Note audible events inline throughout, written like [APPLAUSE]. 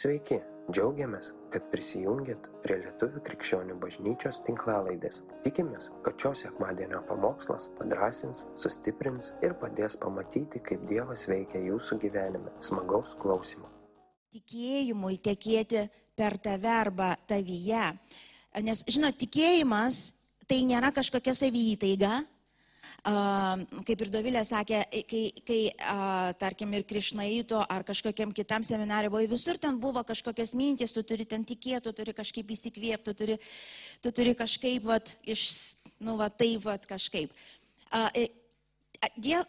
Sveiki, džiaugiamės, kad prisijungiat prie Lietuvų krikščionių bažnyčios tinklalaidės. Tikimės, kad šios sekmadienio pamokslas padrasins, sustiprins ir padės pamatyti, kaip Dievas veikia jūsų gyvenime. Smagaus klausimų. tikėjimui tekėti per tave arba tavyje. Nes, žinot, tikėjimas tai nėra kažkokia savytaiga. Kaip ir Dovilė sakė, kai, kai tarkim, ir Krišnaito ar kažkokiam kitam seminariui buvo, visur ten buvo kažkokios mintys, tu turi ten tikėti, tu turi kažkaip įsikvėpti, tu turi, tu turi kažkaip, vat, iš, nu, va, taip, vat, kažkaip. A, e, a, die,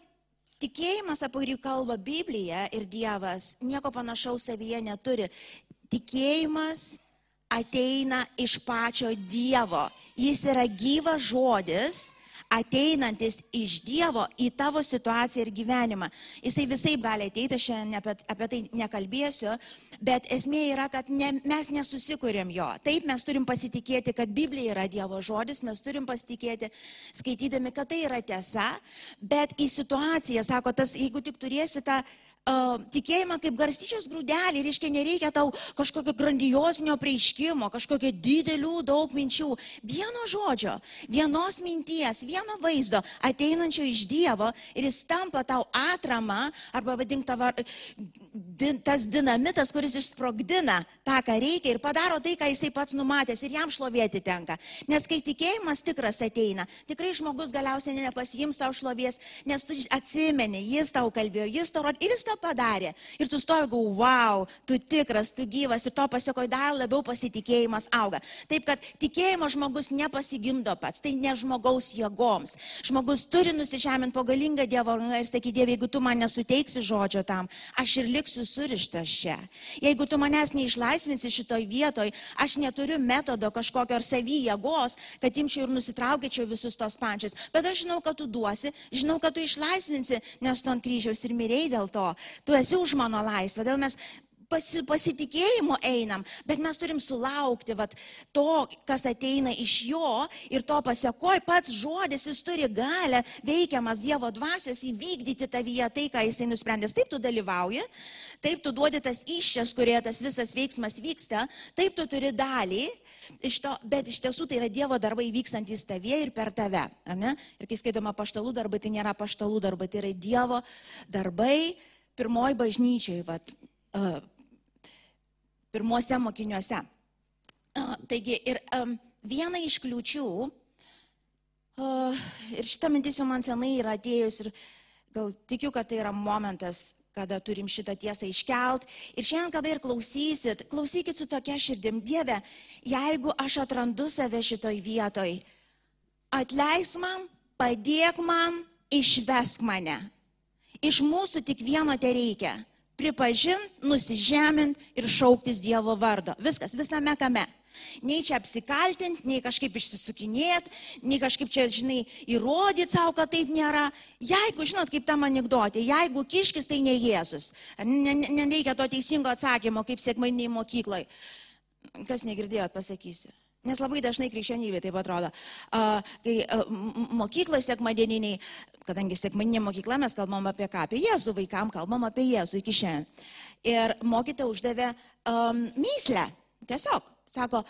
Tikėjimas, apie kurį kalba Biblija ir Dievas, nieko panašaus savyje neturi. Tikėjimas ateina iš pačio Dievo. Jis yra gyvas žodis, ateinantis iš Dievo į tavo situaciją ir gyvenimą. Jisai visai gali ateiti, šiandien apie, apie tai nekalbėsiu, bet esmė yra, kad ne, mes nesusikūrėm jo. Taip, mes turim pasitikėti, kad Biblija yra Dievo žodis, mes turim pasitikėti, skaitydami, kad tai yra tiesa, bet į situaciją, sako, tas, jeigu tik turėsi tą uh, tikėjimą kaip garstyčios grūdelį, reiškia, nereikia tau kažkokio grandiozinio prieiškimo, kažkokio didelių daug minčių. Vieno žodžio, vienos minties, vieno vaizdo ateinančio iš Dievo ir jis tampa tau atrama, arba vadink tavo, din, tas dinamitas, kuris išsprogdina tą, ką reikia ir padaro tai, ką jisai pats numatęs ir jam šlovėti tenka. Nes kai tikėjimas tikras ateina, tikrai žmogus galiausiai nepasijims savo šlovės, nes tu atsimeni, jis tau kalbėjo, jis tau rodė ir jis tau padarė. Ir tu stovi, gau, wow, tu tikras, tu gyvas ir to pasiekoji dar labiau pasitikėjimas auga. Taip, kad tikėjimo žmogus nepasigimdo pats, tai ne žmogaus jėgoms. Žmogus turi nusižeminti po galingą Dievo ranką ir sakyti, Dieve, jeigu tu man nesuteiksi žodžio tam, aš ir liksiu surištas čia. Jeigu tu manęs neišlaisvinsi šitoj vietoj, aš neturiu metodo kažkokio ar savy jėgos, kad imčiau ir nusitraukėčiau visus tos pančius. Bet aš žinau, kad tu duosi, žinau, kad tu išlaisvinsi, nes tu ant kryžiaus ir mirėjai dėl to. Tu esi už mano laisvę. Todėl mes pasi, pasitikėjimo einam, bet mes turim sulaukti vat, to, kas ateina iš jo ir to pasiekoj pats žodis, jis turi galę veikiamas Dievo dvasios įvykdyti tavyje tai, ką jisai nusprendęs. Taip tu dalyvauji, taip tu duodi tas iščias, kurie tas visas veiksmas vyksta, taip tu turi dalį. Iš to, bet iš tiesų tai yra Dievo darbai vykstantis tavie ir per tave. Ir kai skaitoma paštalų darbai, tai nėra paštalų darbai, tai yra Dievo darbai pirmoji bažnyčiai, vat, pirmuose mokiniuose. Taigi ir viena iš kliūčių, uh, ir šita mintis jau man senai yra atėjus ir gal tikiu, kad tai yra momentas, kada turim šitą tiesą iškelt. Ir šiandien, kada ir klausysit, klausykit su tokia širdim, Dieve, jeigu aš atrandu save šitoj vietoj, atleis man, padėk man, išvesk mane. Iš mūsų tik vieno te reikia - pripažinti, nusižemint ir šauktis Dievo vardo. Viskas, visame kame. Nei čia apsikaltinti, nei kažkaip išsisukinėti, nei kažkaip čia, žinai, įrodyti savo, kad taip nėra. Jeigu, žinot, kaip tam anegdotė, jeigu kiškis, tai ne Jėzus. Nereikia to teisingo atsakymo, kaip sėkmainiai mokyklai. Kas negirdėjot, pasakysiu. Nes labai dažnai krikščionybė taip atrodo. Kai a, mokykloje sekmadieniniai, kadangi sekmadieninė mokykla mes kalbam apie ką? Apie Jėzų vaikam, kalbam apie Jėzų iki šiandien. Ir mokytė uždavė um, myslę. Tiesiog, sako,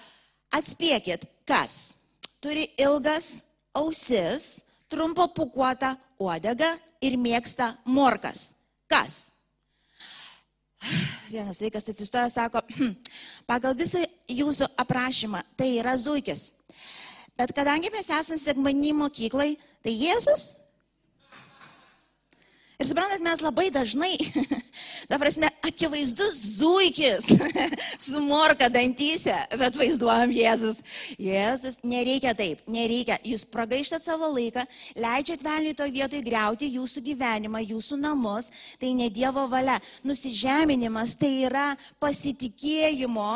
atspėkit, kas turi ilgas ausis, trumpo pukuotą uodegą ir mėgsta morkas. Kas? [SIGHS] Vienas vaikas atsistoja, sako, pagal visą jūsų aprašymą tai yra zuikis. Bet kadangi mes esame sekmanį mokyklai, tai Jėzus. Ir suprantat, mes labai dažnai, [LAUGHS] ta prasme, akivaizdus zuikis [LAUGHS] su morka dantyse, bet vaizduojam Jėzus. Jėzus, nereikia taip, nereikia. Jūs pragaištat savo laiką, leidžiat velniui to vietoj greuti jūsų gyvenimą, jūsų namus. Tai ne Dievo valia. Nusižeminimas tai yra pasitikėjimo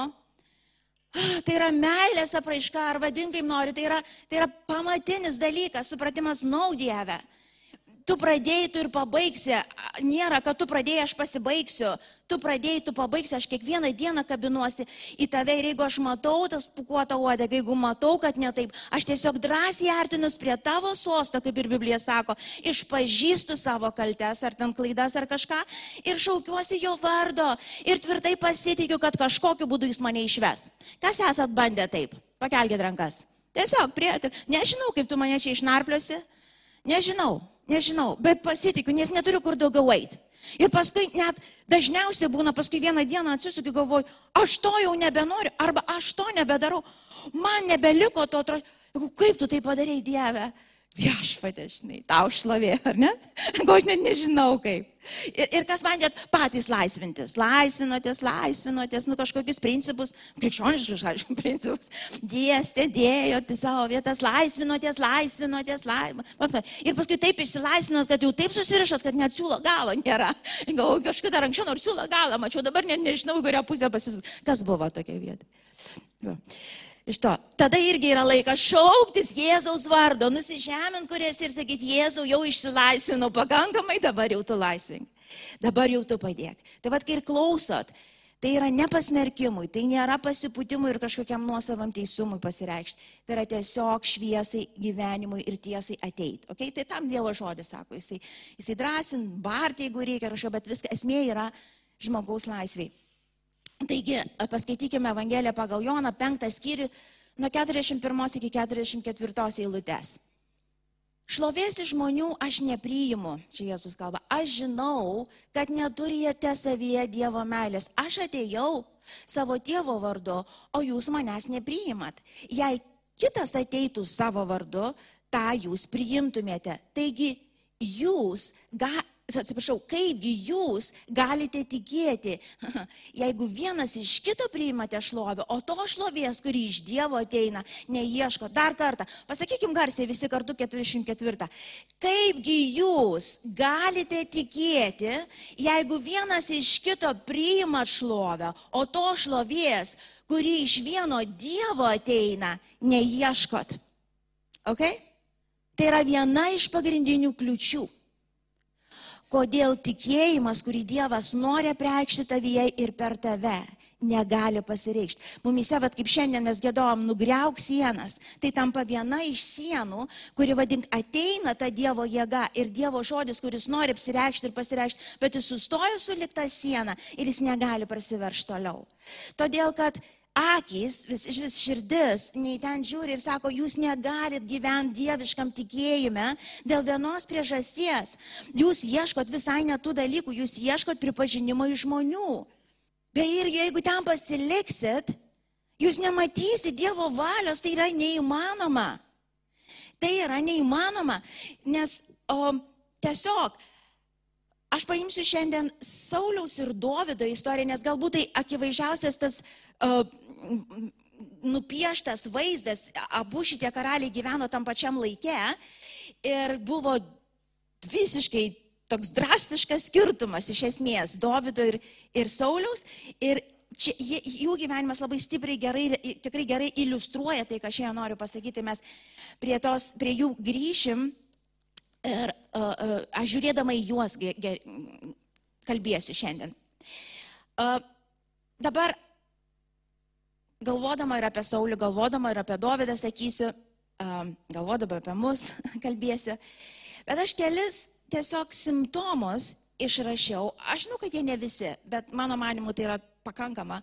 Tai yra meilės apraiška, ar vadink kaip nori, tai yra, tai yra pamatinis dalykas, supratimas naudėvę. Tu pradėjai, tu ir pabaigsi. Nėra, kad tu pradėjai, aš pasibaigsiu. Tu pradėjai, tu pabaigsi, aš kiekvieną dieną kabinuosi į tave ir jeigu aš matau tas pukuotą uodegą, jeigu matau, kad ne taip, aš tiesiog drąsiai artinus prie tavo sosto, kaip ir Biblija sako, išpažįstu savo kaltes ar ten klaidas ar kažką ir šaukiuosi jo vardo ir tvirtai pasitikiu, kad kažkokiu būdu jis mane išves. Kas esat bandę taip? Pakelkite rankas. Tiesiog prie... Nežinau, kaip tu mane čia išnarpliosi. Nežinau. Nežinau, bet pasitikiu, nes neturiu kur daugiau eiti. Ir paskui net dažniausiai būna, paskui vieną dieną atsisukiu, galvoju, aš to jau nebenoriu, arba aš to nebedarau, man nebeliko to, kaip tu tai padarėjai Dieve viešpatė, žinai, tau šlovė, ar ne? Gal aš net nežinau kaip. Ir, ir kas bandėt patys laisvintis, laisvinotės, laisvinotės, nu kažkokius principus, krikščioniškus, aišku, [LAUGHS] principus, dėstė, dėjote savo vietas, laisvinotės, laisvinotės, laisvinotės. Ir paskui taip išsilaisvinot, kad jau taip susirišot, kad net siūlo galo nėra. [LAUGHS] Gal kažkada anksčiau nors siūlo galą, mačiau, dabar net nežinau, kurią pusę pasisuks. Kas buvo tokia vieta? Jo iš to. Tada irgi yra laikas šauktis Jėzaus vardo, nusižemint kurias ir sakyti, Jėzau jau išsilaisvinau pakankamai, dabar jau tu laisvink. Dabar jau tu padėk. Tai vad, kai ir klausot, tai yra nepasmerkimui, tai nėra pasipūtimui ir kažkokiam nuosavam teisumui pasireikšti. Tai yra tiesiog šviesai gyvenimui ir tiesai ateiti. Okay? Tai tam Dievo žodis sako, jisai, jisai drąsin, barti, jeigu reikia rašo, bet viskas esmė yra žmogaus laisviai. Taigi, paskaitykime Evangeliją pagal Joną, penktą skyrių, nuo 41 iki 44 eilutės. Šlovės iš žmonių aš nepriimu, čia Jėzus kalba, aš žinau, kad neturite savyje Dievo meilės. Aš atėjau savo tėvo vardu, o jūs manęs nepriimat. Jei kitas ateitų savo vardu, tą jūs priimtumėte. Taigi jūs ga, atsiprašau, kaipgi jūs galite tikėti, [LAUGHS] jeigu vienas iš kito priimate šlovę, o to šlovės, kuri iš Dievo ateina, neieško. Dar kartą, pasakykim garsiai visi kartu 44. Kaipgi jūs galite tikėti, jeigu vienas iš kito priima šlovę, o to šlovės, kuri iš vieno Dievo ateina, neieškot. Okay? Tai yra viena iš pagrindinių kliučių kodėl tikėjimas, kurį Dievas nori preikšti tavyje ir per tave, negali pasireikšti. Mumise, vad kaip šiandien mes gėdom, nugriauk sienas, tai tampa viena iš sienų, kuri vadink ateina ta Dievo jėga ir Dievo žodis, kuris nori apsireikšti ir pasireikšti, bet jis sustoja su likta siena ir jis negali prasiveršti toliau. Todėl, kad akis, vis, iš vis širdis, nei ten žiūri ir sako, jūs negalit gyventi dieviškam tikėjime dėl vienos priežasties. Jūs ieškot visai netų dalykų, jūs ieškot pripažinimo iš žmonių. Beje, ir jeigu ten pasiliksit, jūs nematysit Dievo valios, tai yra neįmanoma. Tai yra neįmanoma, nes o, tiesiog Aš paimsiu šiandien Sauliaus ir Dovido istoriją, nes galbūt tai akivaizdžiausias tas nupieštas vaizdas, abu šitie karaliai gyveno tam pačiam laike ir buvo visiškai toks drastiškas skirtumas iš esmės Davido ir, ir Sauliaus. Ir čia, jų gyvenimas labai stipriai gerai, tikrai gerai iliustruoja tai, ką šiandien noriu pasakyti. Mes prie, tos, prie jų grįšim ir uh, uh, aš žiūrėdama į juos ge, ge, kalbėsiu šiandien. Uh, dabar galvodama ir apie Saulį, galvodama ir apie Dovydą sakysiu, galvodama apie mus [LAUGHS] kalbėsiu, bet aš kelis tiesiog simptomus išrašiau. Aš žinau, kad jie ne visi, bet mano manimu tai yra pakankama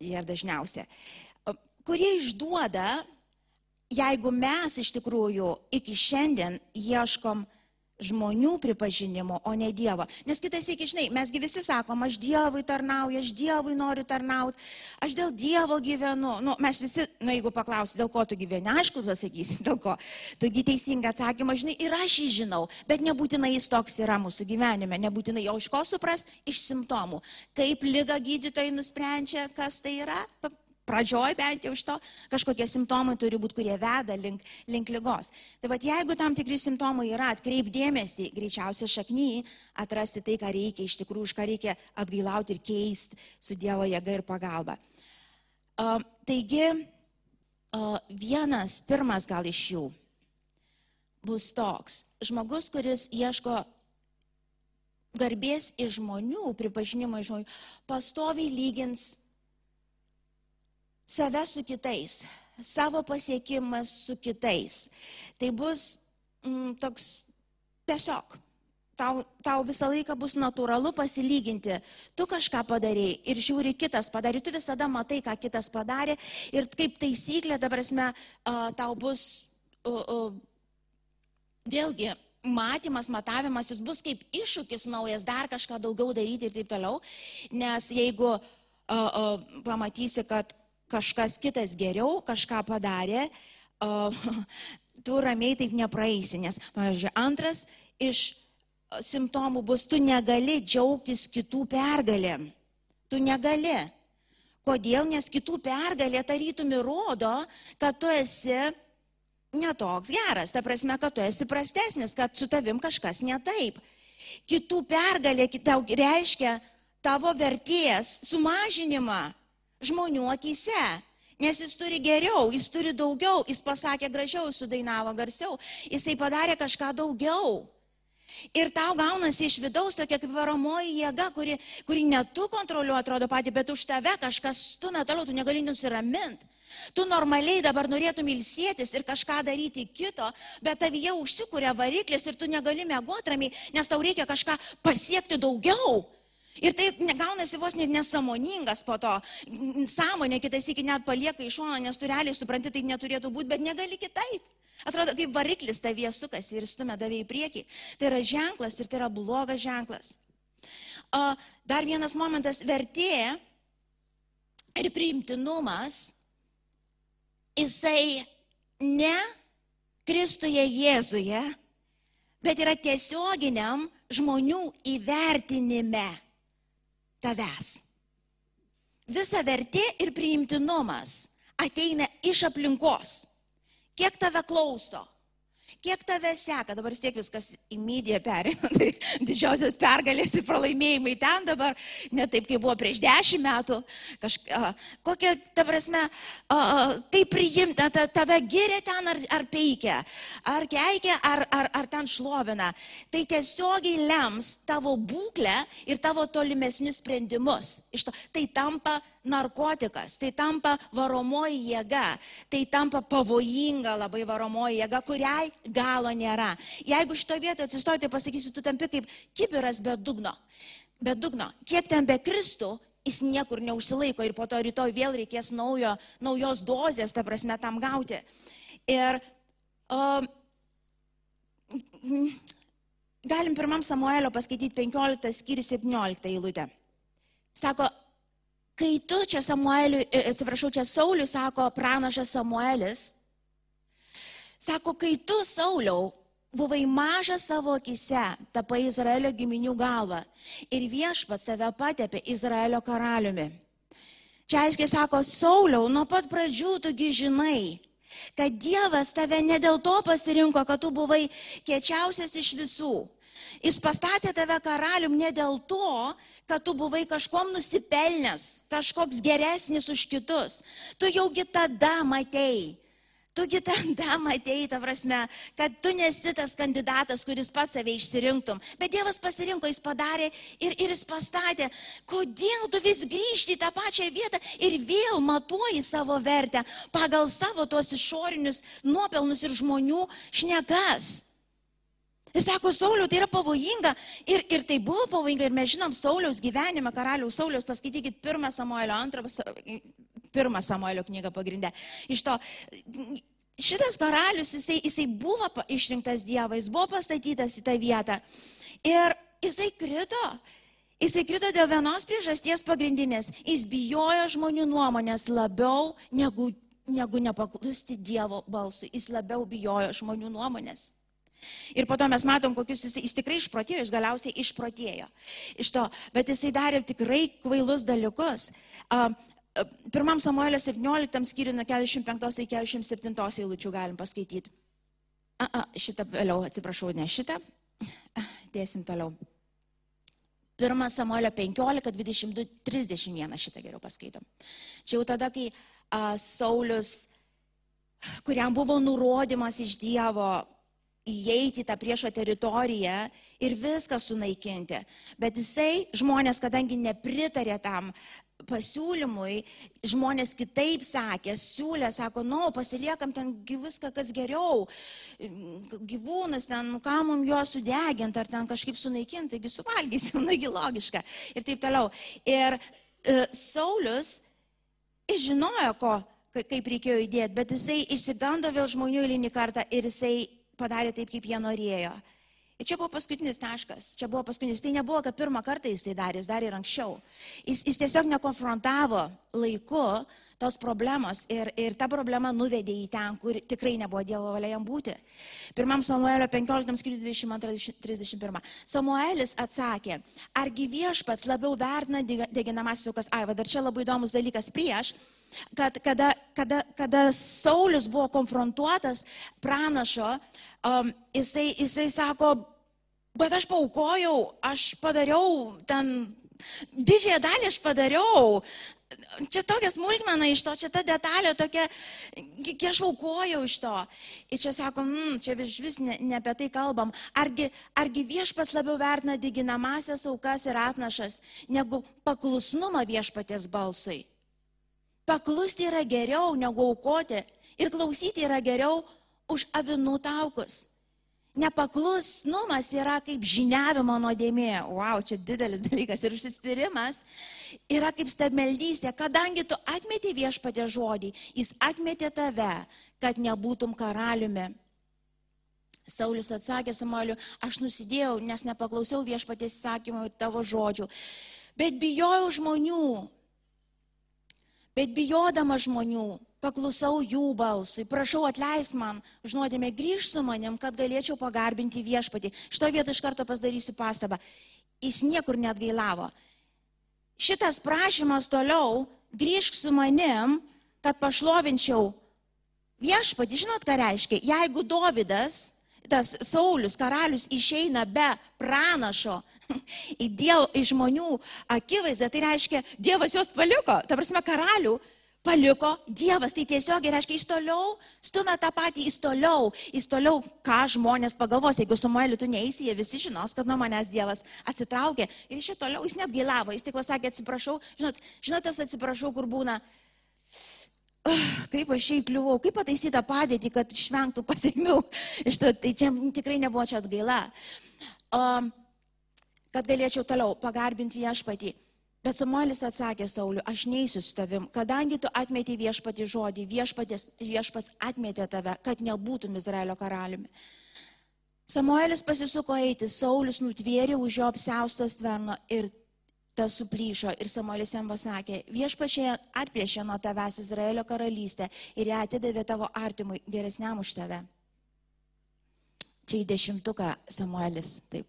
ir dažniausia, kurie išduoda, jeigu mes iš tikrųjų iki šiandien ieškom žmonių pripažinimo, o ne Dievo. Nes kitas iki, žinai, mesgi visi sakom, aš Dievui tarnauju, aš Dievui noriu tarnauti, aš dėl Dievo gyvenu. Nu, mes visi, nu, jeigu paklausi, dėl ko tu gyveni, aišku, pasakysi, dėl ko. Tugi teisingą atsakymą, žinai, ir aš jį žinau, bet nebūtinai jis toks yra mūsų gyvenime, nebūtinai jo iš ko suprast, iš simptomų. Kaip lyga gydytojai nusprendžia, kas tai yra, pradžioj bent jau iš to kažkokie simptomai turi būti, kurie veda link, link lygos. Tai vad jeigu tam tikri simptomai yra, atkreipdėmėsi, greičiausiai šakny atrasti tai, ką reikia iš tikrųjų, už ką reikia atgailauti ir keisti su Dievo jėga ir pagalba. Uh, taigi, uh, vienas, pirmas gal iš jų. bus toks. Žmogus, kuris ieško garbės iš žmonių, pripažinimo iš žmonių, pastoviai lygins save su kitais, savo pasiekimas su kitais. Tai bus mm, toks tiesiog tau, tau visą laiką bus natūralu pasilyginti. Tu kažką padarėjai ir žiūri kitas padarė, tu visada matai, ką kitas padarė ir kaip taisyklė, dabar esame, tau bus vėlgi matymas, matavimas, jis bus kaip iššūkis naujas, dar kažką daugiau daryti ir taip toliau, nes jeigu uh, uh, pamatysi, kad kažkas kitas geriau kažką padarė, [LAUGHS] tu ramiai taip nepraeisi, nes, pavyzdžiui, antras iš simptomų bus, tu negali džiaugtis kitų pergalėm. Tu negali. Kodėl? Nes kitų pergalė tarytum įrodo, kad tu esi netoks geras. Ta prasme, kad tu esi prastesnis, kad su tavim kažkas ne taip. Kitų pergalė tau reiškia tavo vertės sumažinimą žmonių akise. Nes jis turi geriau, jis turi daugiau, jis pasakė gražiau, sudainavo garsiau, jisai padarė kažką daugiau. Ir tau gaunasi iš vidaus tokia kaip varomoji jėga, kuri, kuri ne tu kontroliuoji, atrodo pati, bet už tave kažkas stumia toliau, tu negali nusiraminti. Tu normaliai dabar norėtum ilsėtis ir kažką daryti kito, bet tavyje užsikūrė variklis ir tu negali mėgoti ramiai, nes tau reikia kažką pasiekti daugiau. Ir tai negaunasi vos net nesamoningas po to. Sąmonė kitais iki net palieka iš šono, nes tu realiai supranti, taip neturėtų būti, bet negali kitaip. Atrodo, kaip variklis tavyje sukasi ir stumia tave į priekį. Tai yra ženklas ir tai yra blogas ženklas. Dar vienas momentas - vertė ir priimtinumas. Jisai ne Kristuje Jėzuje, bet yra tiesioginiam žmonių įvertinime tavęs. Visa vertė ir priimtinumas ateina iš aplinkos kiek tave klauso, kiek tave seka, dabar vis tiek viskas į mydiją perėjo, [LAUGHS] tai didžiausias pergalės ir pralaimėjimai ten dabar, ne taip kaip buvo prieš dešimt metų, kažka, kokia, ta prasme, kaip priimta, ta, tave giria ten ar, ar peikia, ar keikia, ar, ar, ar ten šlovina. Tai tiesiogiai lems tavo būklę ir tavo tolimesnius sprendimus. To, tai tampa narkotikas, tai tampa varomoji jėga, tai tampa pavojinga labai varomoji jėga, kuriai galo nėra. Jeigu šito vietoje atsistoji, tai pasakysiu, tu tampi kaip kibiras be dugno. Be dugno. Kiek ten be Kristų, jis niekur neužsilaiko ir po to rytoj vėl reikės naujo, naujos dozės, ta prasme, tam gauti. Ir um, galim pirmam Samuelio paskaityti 15 skyrių 17 eilutę. Sako, kai tu čia Samueliui, e, atsiprašau, čia Sauliui sako pranašas Samuelis, sako, kai tu Sauliau buvai mažas savo akise, tapai Izraelio giminių galvą ir viešpats tave patepė Izraelio karaliumi. Čia aiškiai sako, Sauliau, nuo pat pradžių tugi žinai, kad Dievas tave ne dėl to pasirinko, kad tu buvai kiečiausias iš visų, Jis pastatė tave karalium ne dėl to, kad tu buvai kažkom nusipelnęs, kažkoks geresnis už kitus. Tu jaugi tada matei. Tugi tada [LAUGHS] matei, ta prasme, kad tu nesi tas kandidatas, kuris pats save išsirinktum. Bet Dievas pasirinko, jis padarė ir, ir jis pastatė. Kodėl tu vis grįžti į tą pačią vietą ir vėl matuoji savo vertę pagal savo tuos išorinius nuopelnus ir žmonių šnekas? Jis sako, Sauliau, tai yra pavojinga. Ir, ir tai buvo pavojinga. Ir mes žinom Sauliaus gyvenimą, karaliaus Sauliaus, paskaitykit pirmą Samuelio, antrą, pirmą Samuelio knygą pagrindę. Iš to, šitas karalius, jisai, jisai buvo išrinktas Dievo, jis buvo pastatytas į tą vietą. Ir jisai krito. Jisai krito dėl vienos priežasties pagrindinės. Jis bijojo žmonių nuomonės labiau negu, negu nepaklusti Dievo balsui. Jis labiau bijojo žmonių nuomonės. Ir po to mes matom, kokius jis, jis tikrai išprotėjo, jis galiausiai išprotėjo iš to, bet jisai darė tikrai kvailus dalykus. Pirmam Samuelio 17 skyriui nuo 45 iki 47 eilučių galim paskaityti. A, a, šitą vėliau, atsiprašau, ne šitą. Dėsim toliau. 1 Samuelio 15, 22, 31 šitą geriau paskaitom. Čia jau tada, kai a, Saulis, kuriam buvo nurodymas iš Dievo įeiti į tą priešo teritoriją ir viską sunaikinti. Bet jisai, žmonės, kadangi nepritarė tam pasiūlymui, žmonės kitaip sakė, siūlė, sako, nu, pasiliekam ten viską, kas geriau, gyvūnas ten, nu, ką mums juos sudeginti, ar ten kažkaip sunaikinti, taigi suvalgysim, [LAUGHS] nagi logiška ir taip toliau. Ir e, Saulis žinojo, ko, kaip reikėjo įdėti, bet jisai išsigando vėl žmonių eilinį kartą ir jisai padarė taip, kaip jie norėjo. Čia buvo paskutinis taškas, čia buvo paskutinis. Tai nebuvo, kad pirmą kartą jis tai darė, jis darė ir anksčiau. Jis, jis tiesiog nekonfrontavo laiku tos problemos ir, ir ta problema nuvedė į ten, kur tikrai nebuvo Dievo valia jam būti. Pirmam Samuelio 15 skyriui 22-31. Samuelis atsakė, argi viešpats labiau vertina deginamasis aukas. Ai, va dar čia labai įdomus dalykas prieš kad kada, kada, kada Saulis buvo konfrontuotas pranašo, um, jisai, jisai sako, bet aš paukojau, aš padariau ten, didžiąją dalį aš padariau. Čia tokia smulkmena iš to, čia ta detalė tokia, kiek aš aukojau iš to. Ir čia sakom, mm, čia vis, vis ne, ne apie tai kalbam. Argi, argi viešpas labiau vertina diginamasias aukas ir atnašas, negu paklusnumą viešpatės balsui. Paklusti yra geriau negu aukoti ir klausyti yra geriau už avinų taukus. Nepaklusnumas yra kaip žiniavimo nuodėmė. Wow, čia didelis dalykas. Ir užsispyrimas yra kaip stabmeldystė. Kadangi tu atmeti viešpatė žodį, jis atmetė tave, kad nebūtum karaliumi. Saulis atsakė Samueliu, aš nusidėjau, nes nepaklausiau viešpatės įsakymų ir tavo žodžių. Bet bijojau žmonių, Bet bijodama žmonių, paklusau jų balsui, prašau atleist man, žinodėme, grįž su manim, kad galėčiau pagarbinti viešpatį. Šito vietą iš karto pasidarysiu pastabą. Jis niekur net gailavo. Šitas prašymas toliau, grįžk su manim, kad pašlovinčiau viešpatį. Žinot, ką reiškia? Jeigu Dovydas, tas Saulis, karalius, išeina be pranašo, [LAUGHS] į, diev, į žmonių akivaizdą, tai reiškia, Dievas juos paliko, ta prasme, karalių paliko Dievas, tai tiesiog reiškia, jis toliau stumia tą patį, jis toliau, jis toliau, ką žmonės pagalvos, jeigu Samueliu tu neįsi, jie visi žinos, kad nuo manęs Dievas atsitraukė. Ir iš čia toliau jis net gailavo, jis tik pasakė atsiprašau, žinot, žinot, tas atsiprašau, kur būna, [SIGHS] kaip aš šiai kliuvau, kaip pataisyti tą padėtį, kad išvengtų [LAUGHS] pasiekmių. Tai čia tikrai nebuvo čia atgaila. Um, kad galėčiau toliau pagarbinti viešpatį. Bet Samuelis atsakė Sauliu, aš neįsiu su tavim, kadangi tu atmetė viešpatį žodį, viešpatės, viešpats atmetė tave, kad nebūtum Izraelio karaliumi. Samuelis pasisuko eiti, Saulis nutvėrė už jo apsiaustos tverno ir tas suplyšo. Ir Samuelis jam pasakė, viešpačiai atplėšė nuo tavęs Izraelio karalystę ir ją atidavė tavo artimui geresniam už tave. Čia į dešimtuką Samuelis, taip,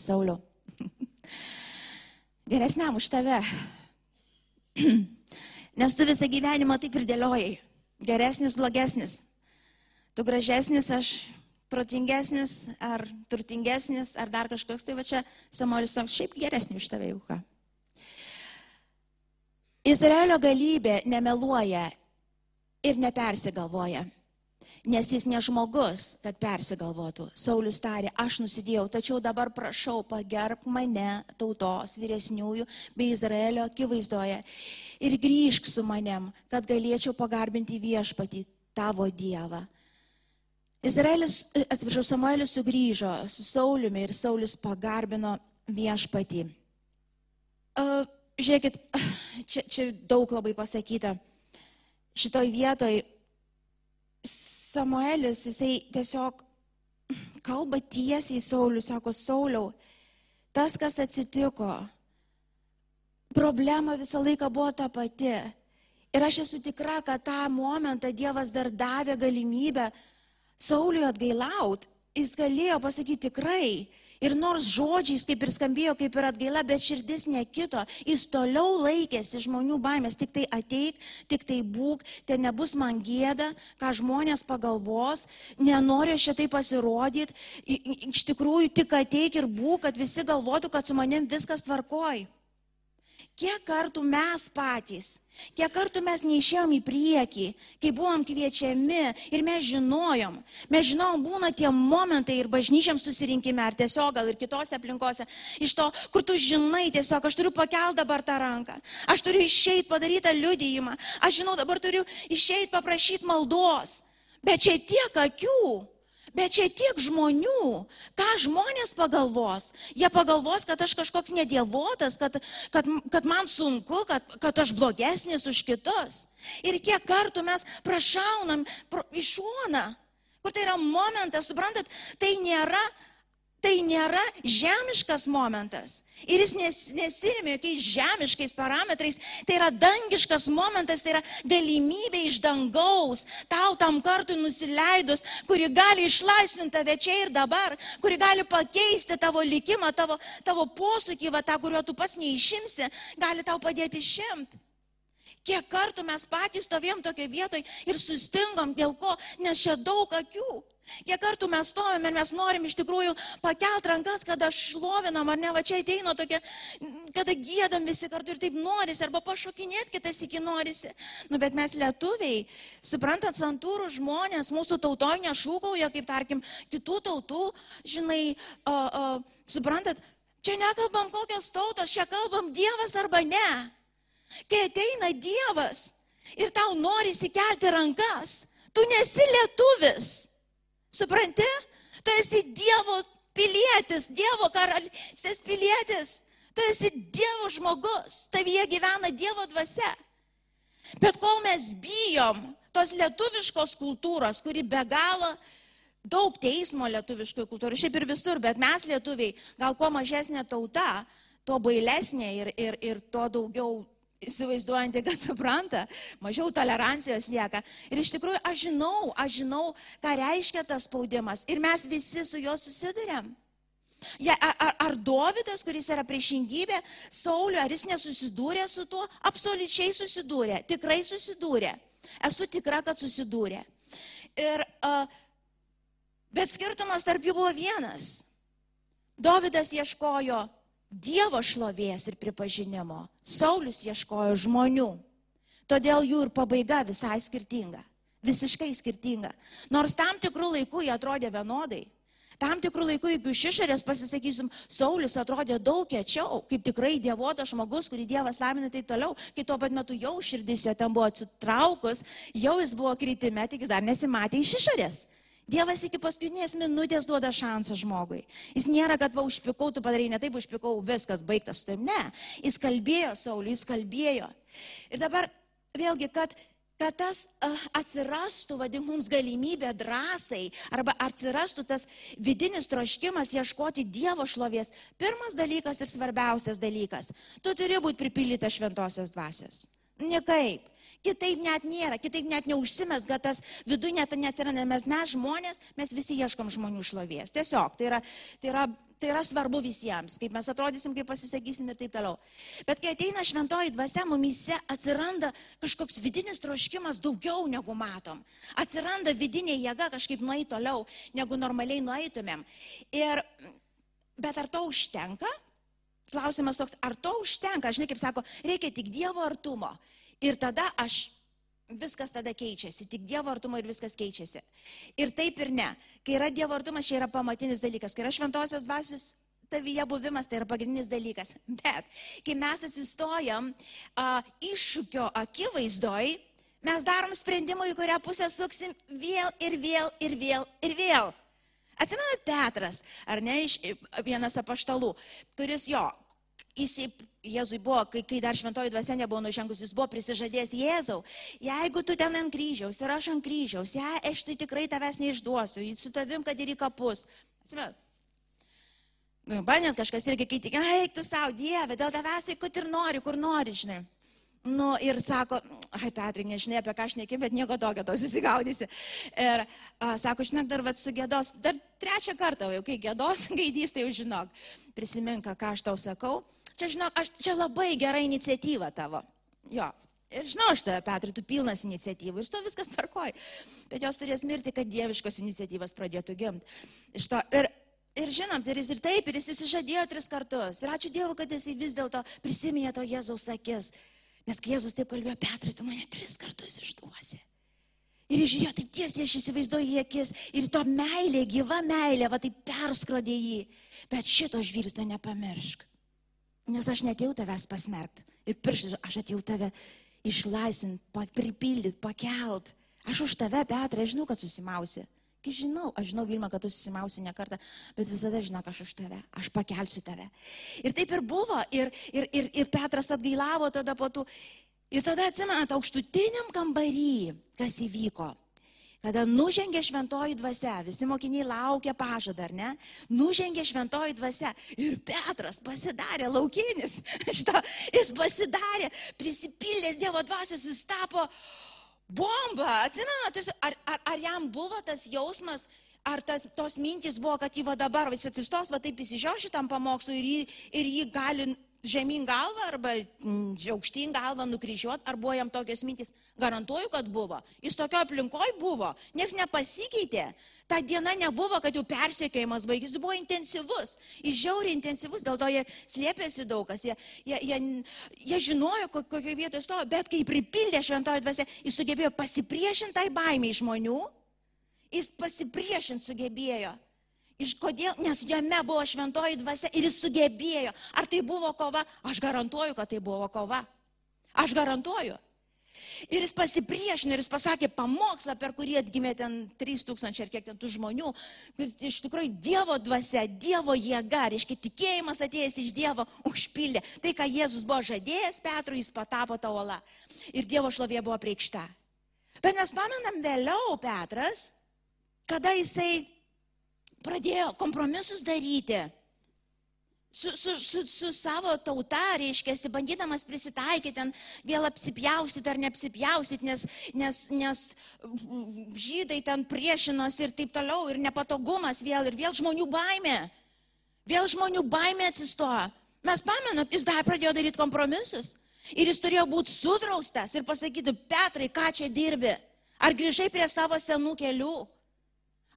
Sauliau. [LAUGHS] Geresniam už tave. [CLEARS THROAT] Nes tu visą gyvenimą taip ir dėliojai. Geresnis, blogesnis. Tu gražesnis, aš protingesnis, ar turtingesnis, ar dar kažkoks. Tai va čia Samuelis sako, šiaip geresnis už tave jau ką. Izraelio galybė nemeluoja ir nepersigalvoja nes jis ne žmogus, kad persigalvotų. Saulis tarė, aš nusidėjau, tačiau dabar prašau, pagerb mane tautos vyresniųjų bei Izraelio akivaizdoje ir grįžk su manim, kad galėčiau pagarbinti viešpatį tavo Dievą. Izraelis, atsiprašau, Samuelis sugrįžo su Sauliumi ir Saulis pagarbino viešpatį. Uh, žiūrėkit, čia, čia daug labai pasakyta. Šitoj vietoj Samuelis, jisai tiesiog kalba tiesiai Sauliu, sako, Sauliau, tas, kas atsitiko, problema visą laiką buvo ta pati. Ir aš esu tikra, kad tą momentą Dievas dar davė galimybę Sauliui atgailaut. Jis galėjo pasakyti tikrai, Ir nors žodžiais kaip ir skambėjo, kaip ir atgaila, bet širdis nekito, jis toliau laikėsi žmonių baimės, tik tai ateik, tik tai būk, ten nebus man gėda, ką žmonės pagalvos, nenoriu šitai pasirodyti, iš tikrųjų tik ateik ir būk, kad visi galvotų, kad su manim viskas tvarkoj. Kiek kartų mes patys, kiek kartų mes neišėjom į priekį, kai buvom kviečiami ir mes žinojom, mes žinom, būna tie momentai ir bažnyčiam susirinkime, ar tiesiog gal ir kitose aplinkose, iš to, kur tu žinai tiesiog, aš turiu pakelti dabar tą ranką, aš turiu išeiti padaryti liudijimą, aš žinau, dabar turiu išeiti paprašyti maldos, bet čia tiek akių Bet čia tiek žmonių, ką žmonės pagalvos. Jie pagalvos, kad aš kažkoks nedievotas, kad, kad, kad man sunku, kad, kad aš blogesnis už kitus. Ir kiek kartų mes prašaunam pro, iš šoną, kur tai yra momentas, suprantat, tai nėra Tai nėra žemiškas momentas. Ir jis nes, nesirimi jokiais žemiškais parametrais. Tai yra dangiškas momentas, tai yra galimybė iš dangaus, tau tam kartui nusileidus, kuri gali išlaisvinti tave čia ir dabar, kuri gali pakeisti tavo likimą, tavo, tavo posūkį, va, tą, kurio tu pats neišimsi, gali tau padėti šimt. Kiek kartų mes patys stovėjom tokia vietoje ir sustingom dėl ko, nes čia daug akių. Kiek kartų mes stovime ir mes norim iš tikrųjų pakelt rankas, kada šlovinam, ar ne, va čia ateina tokia, kada gėdam visi kartu ir taip norisi, arba pašokinėti kitas iki norisi. Nu, bet mes lietuviai, suprantant, santūrų žmonės, mūsų tautoje nešūkauja, kaip tarkim, kitų tautų, žinai, o, o, suprantat, čia nekalbam kokios tautos, čia kalbam Dievas arba ne. Kai ateina Dievas ir tau nori įsikelti rankas, tu nesi lietuvis. Supranti? Tu esi Dievo pilietis, Dievo karalystės pilietis. Tu esi Dievo žmogus, tavyje gyvena Dievo dvasia. Bet kol mes bijom tos lietuviškos kultūros, kuri be galo daug teismo lietuviškoje kultūroje, šiaip ir visur, bet mes lietuviai, gal kuo mažesnė tauta, tuo bailesnė ir, ir, ir tuo daugiau įsivaizduojanti, kad supranta, mažiau tolerancijos lieka. Ir iš tikrųjų aš žinau, aš žinau, ką reiškia tas spaudimas. Ir mes visi su juo susidurėm. Ja, ar, ar Dovydas, kuris yra priešingybė, Saulio, ar jis nesusidūrė su tuo? Absoliučiai susidūrė, tikrai susidūrė. Esu tikra, kad susidūrė. Ir, uh, bet skirtumas tarp jų buvo vienas. Dovydas ieškojo Dievo šlovės ir pripažinimo. Saulis ieškojo žmonių. Todėl jų ir pabaiga visai skirtinga. Visiškai skirtinga. Nors tam tikrų laikų jie atrodė vienodai. Tam tikrų laikų, jeigu iš išorės pasisakysim, Saulis atrodė daug kečiau, kaip tikrai dievotas žmogus, kurį Dievas lamina taip toliau, kai tuo pat metu jau širdis jo ten buvo atsitraukus, jau jis buvo kritime, tik jis dar nesimatė iš išorės. Dievas iki paskutinės minutės duoda šansą žmogui. Jis nėra, kad va užpikau, tu padarai ne taip, užpikau, viskas baigtas su tavim. Ne, jis kalbėjo Sauliui, jis kalbėjo. Ir dabar vėlgi, kad, kad tas uh, atsirastų, vadink mums galimybė drąsai, arba atsirastų tas vidinis troškimas ieškoti Dievo šlovės. Pirmas dalykas ir svarbiausias dalykas. Tu turi būti pripildytas šventosios dvasios. Nekaip. Kitaip net nėra, kitaip net neužsimesga tas viduje net neatsiranda, mes mes žmonės, mes visi ieškom žmonių šlovės. Tiesiog, tai yra, tai yra, tai yra svarbu visiems, kaip mes atrodysim, kaip pasisakysim ir taip toliau. Bet kai ateina šventoji dvasia, mumise atsiranda kažkoks vidinis troškimas daugiau negu matom. Atsiranda vidinė jėga kažkaip nueiti toliau, negu normaliai nueitumėm. Ir, bet ar to užtenka? Klausimas toks, ar to užtenka? Žinai, kaip sako, reikia tik Dievo artumo. Ir tada aš, viskas tada keičiasi, tik Dievo artumo ir viskas keičiasi. Ir taip ir ne. Kai yra Dievo artumas, čia yra pamatinis dalykas. Kai yra šventosios dvasios tavyje buvimas, tai yra pagrindinis dalykas. [LAUGHS] Bet kai mes atsistojam a, iššūkio akivaizdoj, mes darom sprendimą, į kurią pusę suksim vėl ir vėl ir vėl ir vėl. Atsimenat Petras, ar ne, iš vienas apaštalų, kuris jo, jisai Jėzui buvo, kai, kai dar šventoji dvasia nebuvo nužengus, jis buvo prisižadėjęs Jėzau, jeigu tu ten ant kryžiaus ir aš ant kryžiaus, ja, aš tai tikrai tavęs neišduosiu, su tavim, kad ir į kapus. Atsimet. Nu, bandėt kažkas irgi, kai tik, eik tu savo, Dieve, dėl tavęs, kur ir nori, kur nori, žinai. Nu, ir sako, ai, Petrai, nežinai apie ką aš neki, bet nieko tokio tau susigaudysi. Ir a, sako, žinok, dar vad su gėdos, dar trečią kartą jau, kai gėdos gaidys, tai jau žinok, prisimink, ką aš tau sakau čia, žinok, aš, čia labai gera iniciatyva tavo. Jo. Ir žinau, aš tave, Petrai, tu pilnas iniciatyvų ir su to viskas tvarkoj. Bet jos turės mirti, kad dieviškos iniciatyvas pradėtų gimti. Ir, ir žinom, ir jis ir taip, ir jis įsižadėjo tris kartus. Ir ačiū Dievui, kad jis vis dėlto prisiminė to Jėzaus akis. Nes kai Jėzus taip kalbėjo, Petrai, tu mane tris kartus išduosi. Ir žiūrėjo taip tiesiai, aš įsivaizduoju į akis. Ir to meilė, gyva meilė, va taip perskrodė jį. Bet šito žvilgsnio nepamiršk. Nes aš netėjau tavęs pasmerkti. Ir pirštai, aš atėjau tave išlaisvinti, pripildyti, pakelt. Aš už tave, Petrai, žinau, kad susimausi. Kai žinau, aš žinau, Vilma, kad tu susimausi ne kartą, bet visada žinok, aš už tave, aš pakelsiu tave. Ir taip ir buvo. Ir, ir, ir, ir Petras atgailavo tada po tų. Ir tada atsimenat, aukštutiniam kambarį, kas įvyko. Kada nužengė šventoji dvasia, visi mokiniai laukia pažadą, ar ne? Nužengė šventoji dvasia ir Petras pasidarė laukinis. [LAUGHS] Šitą, jis pasidarė, prisipildęs Dievo dvasios, jis tapo bomba. Atsimenat, ar, ar, ar jam buvo tas jausmas, ar tas, tos mintys buvo, kad jį va dabar visi atsistos, va taip įsižio šitam pamokslui ir jį, ir jį gali žemyn galvą arba mm, aukštyn galvą nukryžiuoti, ar buvo jam tokios mintys. Garantuoju, kad buvo. Jis tokio aplinkoje buvo. Niekas nepasikeitė. Ta diena nebuvo, kad jau persiekėjimas baigėsi, jis buvo intensyvus. Jis žiauriai intensyvus, dėl to jie slėpėsi daug kas. Jie, jie, jie, jie žinojo, kokioje vietoje stovi, bet kai pripildė šventoji dvasia, jis sugebėjo pasipriešinti tai baimiai žmonių. Jis pasipriešinti sugebėjo. Iš kodėl? Nes jame buvo šventoji dvasia ir jis sugebėjo. Ar tai buvo kova? Aš garantuoju, kad tai buvo kova. Aš garantuoju. Ir jis pasipriešino ir jis pasakė pamokslą, per kurį atgimė ten 3000 ar kiek ten tų žmonių. Iš tikrųjų, Dievo dvasia, Dievo jėga, reiškia tikėjimas atėjęs iš Dievo užpildė. Tai, ką Jėzus buvo žadėjęs Petrui, jis patapo tą olą. Ir Dievo šlovė buvo preikšta. Bet mes pamenam vėliau Petras, kada jisai pradėjo kompromisus daryti su, su, su, su savo tauta, reiškia, bandydamas prisitaikyti, ten vėl apsipjaustyti ar neapsipjaustyti, nes, nes, nes žydai ten priešinosi ir taip toliau, ir nepatogumas vėl, ir vėl žmonių baimė. Vėl žmonių baimė atsistoja. Mes pamenam, jis dar pradėjo daryti kompromisus. Ir jis turėjo būti sudraustas ir pasakyti, Petrai, ką čia dirbi? Ar grįžai prie savo senų kelių?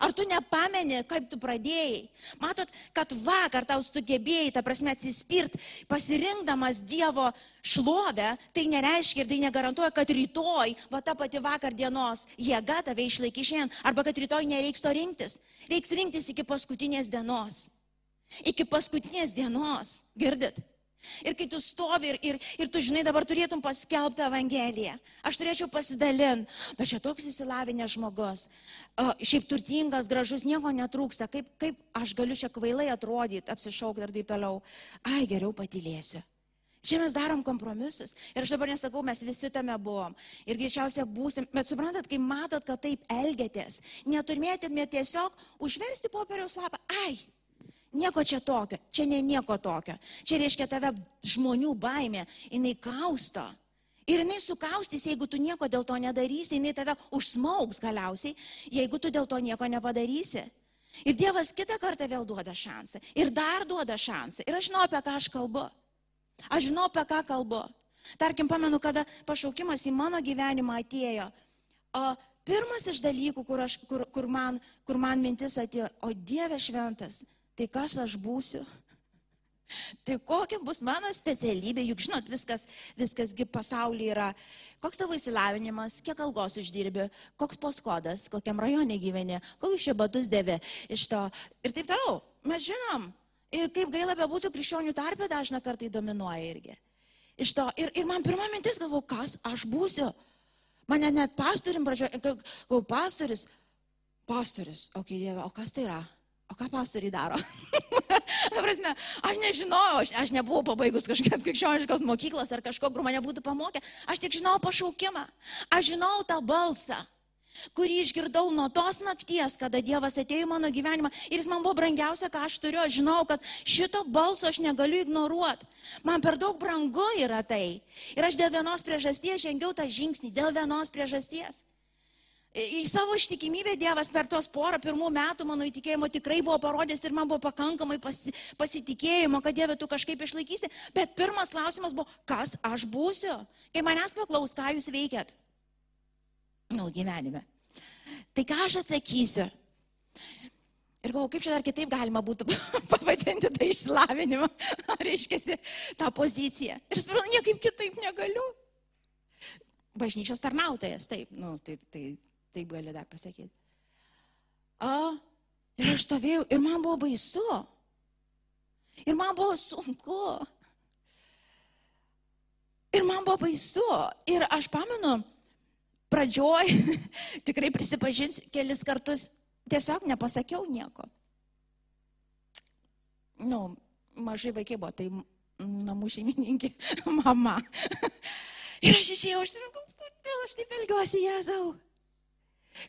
Ar tu nepameni, kaip tu pradėjai? Matot, kad vakar tau sugebėjai, ta prasme, atsispirt, pasirinkdamas Dievo šlovę, tai nereiškia ir tai negarantuoja, kad rytoj, va ta pati vakar dienos jėga tave išlaikys šiandien, arba kad rytoj nereiks to rinktis. Reiks rinktis iki paskutinės dienos. Iki paskutinės dienos. Girdit? Ir kai tu stovi ir, ir, ir tu žinai, dabar turėtum paskelbti Evangeliją. Aš turėčiau pasidalinti, bet čia toks įsilavinęs žmogus, šiaip turtingas, gražus, nieko netrūksta. Kaip, kaip aš galiu čia kvailai atrodyti, apsišaukti ir taip toliau. Ai, geriau patylėsiu. Čia mes darom kompromisus. Ir aš dabar nesakau, mes visi tame buvom. Ir greičiausiai būsim. Bet suprantat, kai matot, kad taip elgiatės, neturėtumėte tiesiog užversti popieriaus lapą. Ai, Nieko čia tokio, čia ne nieko tokio. Čia reiškia tave žmonių baimė, jinai kausto. Ir jinai sukaustys, jeigu tu nieko dėl to nedarysi, jinai tave užsmaugs galiausiai, jeigu tu dėl to nieko nepadarysi. Ir Dievas kitą kartą vėl duoda šansą. Ir dar duoda šansą. Ir aš žinau, apie ką aš kalbu. Aš žinau, apie ką kalbu. Tarkim, pamenu, kada pašaukimas į mano gyvenimą atėjo. O pirmas iš dalykų, kur, aš, kur, kur, man, kur man mintis atėjo, o Dieve šventas, tai kas aš būsiu? Tai kokia bus mano specialybė, juk žinot, viskas, viskasgi pasaulyje yra. Koks tavo įsilavinimas, kiek algos uždirbi, koks poskodas, kokiam rajone gyveni, kokius čia batus dėvi iš to. Ir taip toliau. Mes žinom, ir kaip gaila bebūtų krikščionių tarpė dažna kartai dominuoja irgi. Iš to. Ir, ir man pirma mintis galvo, kas aš būsiu. Mane net pastorim pradžioje, galvo, pastoris, pastoris, okei, okay, Dieve, o kas tai yra? O ką pastoriai daro? [LAUGHS] prasme, aš nežinojau, aš, aš nebuvau pabaigus kažkokios [LAUGHS] krikščioniškos mokyklos ar kažko, kur mane būtų pamokę. Aš tik žinau pašaukimą. Aš žinau tą balsą, kurį išgirdau nuo tos nakties, kada Dievas atėjo į mano gyvenimą ir jis man buvo brangiausia, ką aš turiu. Aš žinau, kad šito balso aš negaliu ignoruoti. Man per daug brangu yra tai. Ir aš dėl vienos priežasties žengiau tą žingsnį, dėl vienos priežasties. Į savo ištikimybę Dievas per tos porą pirmų metų mano įtikėjimo tikrai buvo parodęs ir man buvo pakankamai pasi, pasitikėjimo, kad Dieve tu kažkaip išlaikysi. Bet pirmas klausimas buvo, kas aš būsiu? Kai manęs paklaus, ką jūs veikiat? Nu, gyvenime. Tai ką aš atsakysiu? Ir galvoju, kaip čia dar kitaip galima būtų [LAUGHS] pavadinti tą išsilavinimą, [LAUGHS] reiškia, tą poziciją. Ir suprantu, niekaip kitaip negaliu. Bažnyčios tarnautojas, taip, nu, taip, taip, taip gali dar pasakyti. O, ir aš stovėjau, ir man buvo baisu. Ir man buvo sunku. Ir man buvo baisu. Ir aš pamenu, pradžioj, [LAUGHS] tikrai prisipažinsiu, kelis kartus tiesiog nepasakiau nieko. Nu, mažai vaikai buvo, tai namų šeimininkė, [LAUGHS] mama. [LAUGHS] Ir aš išėjau, aš sakau, kodėl aš taip elgiuosi, Jėzau?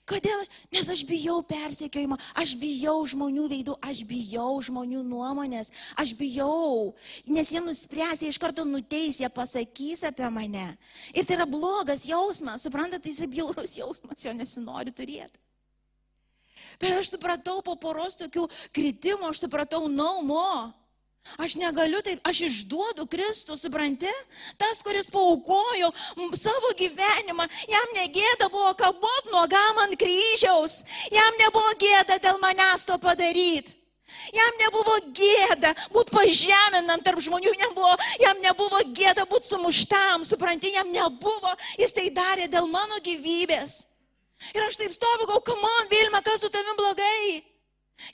Kodėl? Nes aš bijau persekiojimo, aš bijau žmonių veidų, aš bijau žmonių nuomonės, aš bijau, nes jie nuspręs, jie iš karto nuteis, jie pasakys apie mane. Ir tai yra blogas jausmas, suprantate, tai jis bjaurus jausmas, jo nesinori turėti. Bet aš supratau po poros tokių kritimų, aš supratau, naumo. Aš negaliu taip, aš išduodu Kristų, supranti? Tas, kuris paukojo savo gyvenimą, jam negėda buvo kabot nuogam ant kryžiaus, jam nebuvo gėda dėl manęs to padaryti. Jam nebuvo gėda būti pažeminant tarp žmonių, nebuvo, jam nebuvo gėda būti sumuštam, supranti, jam nebuvo, jis tai darė dėl mano gyvybės. Ir aš taip stoviu, gau, come on, Vilma, kas su tavim blogai?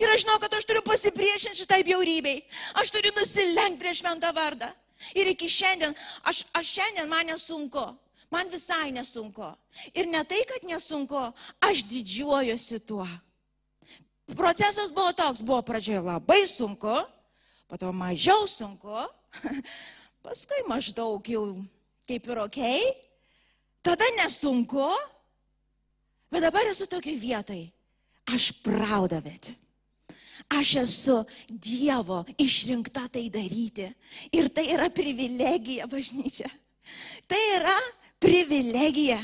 Ir aš žinau, kad aš turiu pasipriešinti šitai bjaurybei. Aš turiu nusilenkti prieš šventą vardą. Ir iki šiandien, aš, aš šiandien man nesunku. Man visai nesunku. Ir ne tai, kad nesunku, aš didžiuojuosi tuo. Procesas buvo toks, buvo pradžioje labai sunku, po to mažiau sunku, [LAUGHS] paskui maždaug jau kaip ir ok, tada nesunku, Bet dabar esu tokiai vietai. Aš praudavėt. Aš esu Dievo išrinkta tai daryti. Ir tai yra privilegija bažnyčia. Tai yra privilegija.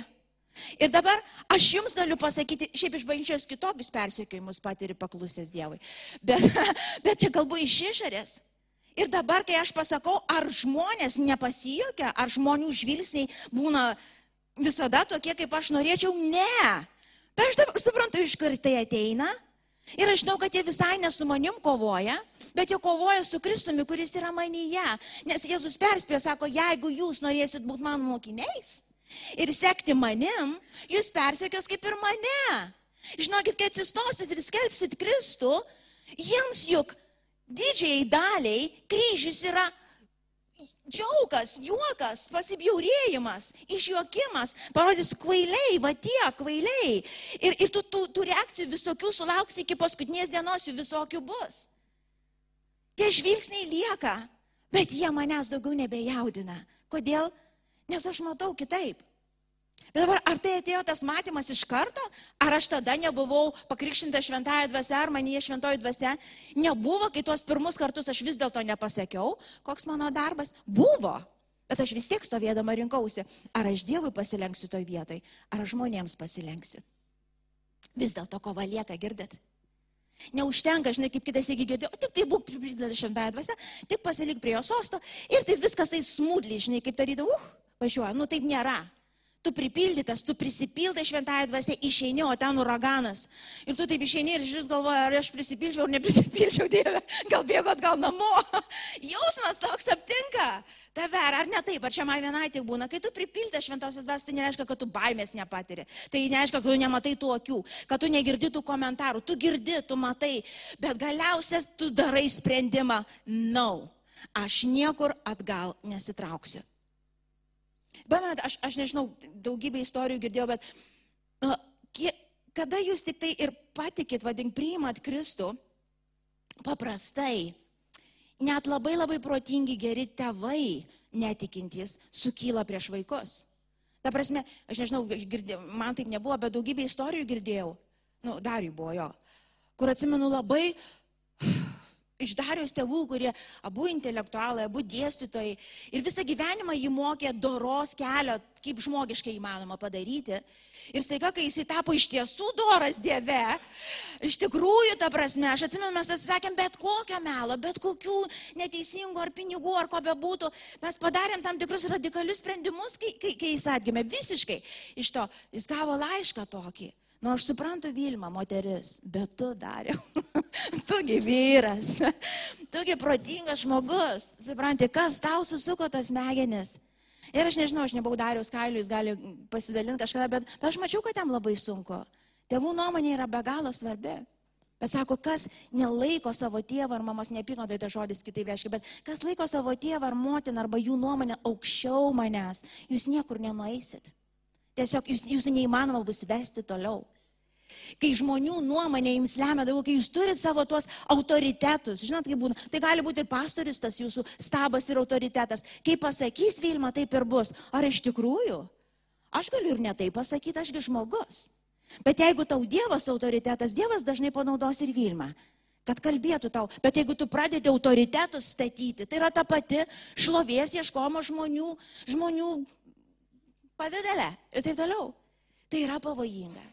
Ir dabar aš jums galiu pasakyti, šiaip iš bažnyčios kitokius persekiojimus patiri paklusęs Dievui. Bet, [LAUGHS] bet čia kalbu iš išorės. Ir dabar, kai aš pasakau, ar žmonės nepasijokia, ar žmonių žvilgsniai būna visada tokie, kaip aš norėčiau, ne. Bet aš dabar suprantu, iš kur tai ateina. Ir aš žinau, kad jie visai ne su manim kovoja, bet jie kovoja su Kristumi, kuris yra manyje. Nes Jėzus perspėjo, sako, jeigu jūs norėsit būti mano mokiniais ir sekti manim, jūs persekios kaip ir mane. Žinokit, kai atsistosit ir skelbsit Kristų, jiems juk didžiai daliai kryžius yra džiaugas, juokas, pasibjaurėjimas, išjuokimas, parodys kvailiai, va tie kvailiai. Ir, ir tu tų, tų reakcijų visokių sulauksi iki paskutinės dienos, jų visokių bus. Tie žvilgsniai lieka, bet jie manęs daugiau nebejaudina. Kodėl? Nes aš matau kitaip. Bet dabar, ar tai atėjo tas matymas iš karto, ar aš tada nebuvau pakrikštinta šventąją dvasę, ar manyje šventoji dvasė nebuvo, kai tuos pirmus kartus aš vis dėlto nepasakiau, koks mano darbas buvo. Bet aš vis tiek stovėdama rinkausi, ar aš Dievui pasilenksiu toj vietai, ar aš žmonėms pasilenksiu. Vis dėlto kova lieka, girdit. Neužtenka, žinai, kaip kitas įgi girdėjo, tik tai būk pripildyta šventąją dvasę, tik pasilik prie jo sosto ir taip viskas tai smūdliai, žinai, kaip darydavau, uh, važiuoja, nu taip nėra tu pripildytas, tu prisipildai šventąją dvasę, išeini, o ten uraganas. Ir tu taip išeini ir vis galvoji, ar aš prisipildžiau ar neprisipildžiau, [LAUGHS] Dieve, gal bėgo atgal namo. [LAUGHS] Jausmas toks aptinka tave, ar ne taip, ar čia man vienai tik būna, kai tu pripildai šventosios dvasios, tai nereiškia, kad tu baimės nepatiri. Tai nereiškia, kad tu nematai tų akių, kad tu negirdi tų komentarų, tu girdi, tu matai, bet galiausiai tu darai sprendimą, no, aš niekur atgal nesitrauksiu. Bet aš, aš nežinau, daugybę istorijų girdėjau, bet uh, kie, kada jūs tik tai ir patikit, vadink, priimat Kristų, paprastai, net labai labai protingi geri tėvai, netikintys, sukyla prieš vaikus. Ta prasme, aš nežinau, girdėjau, man taip nebuvo, bet daugybę istorijų girdėjau. Nu, dar jų buvo jo. Kur atsimenu labai iš Darius tėvų, kurie abu intelektualai, abu dėstytojai ir visą gyvenimą jį mokė doros kelio, kaip žmogiškai įmanoma padaryti. Ir staiga, kai jis tapo iš tiesų doras Dieve, iš tikrųjų, ta prasme, aš atsimenu, mes atsisakėm bet kokio melo, bet kokių neteisingų ar pinigų ar ko bebūtų, mes padarėm tam tikrus radikalius sprendimus, kai, kai, kai jis atgimė visiškai iš to. Jis gavo laišką tokį Nu, aš suprantu Vilma, moteris, bet tu dariau. [LAUGHS] tugi vyras, [LAUGHS] tugi protingas žmogus. Supranti, kas tau susuko tas smegenis. Ir aš nežinau, aš nebuvau dariaus kailių, jis gali pasidalinti kažkada, bet, bet aš mačiau, kad jam labai sunku. Tėvų nuomonė yra be galo svarbi. Bet sako, kas nelaiko savo tėvą ar mamos, neapykantoje tai žodis kitaip reiškia, bet kas laiko savo tėvą ar motiną arba jų nuomonę aukščiau manęs, jūs niekur nenueisit. Tiesiog jūs, jūsų neįmanoma bus vesti toliau. Kai žmonių nuomonė jums lemia daugiau, kai jūs turite savo tuos autoritetus, žinot, kaip būna, tai gali būti ir pastorius, tas jūsų stabas ir autoritetas. Kai pasakys Vilma, taip ir bus. Ar iš tikrųjų? Aš galiu ir netai pasakyti, ašgi žmogus. Bet jeigu tau Dievas autoritetas, Dievas dažnai panaudos ir Vilma kad kalbėtų tau. Bet jeigu tu pradedi autoritetus statyti, tai yra ta pati šlovės ieškoma žmonių, žmonių pavydelė ir taip toliau. Tai yra pavojinga.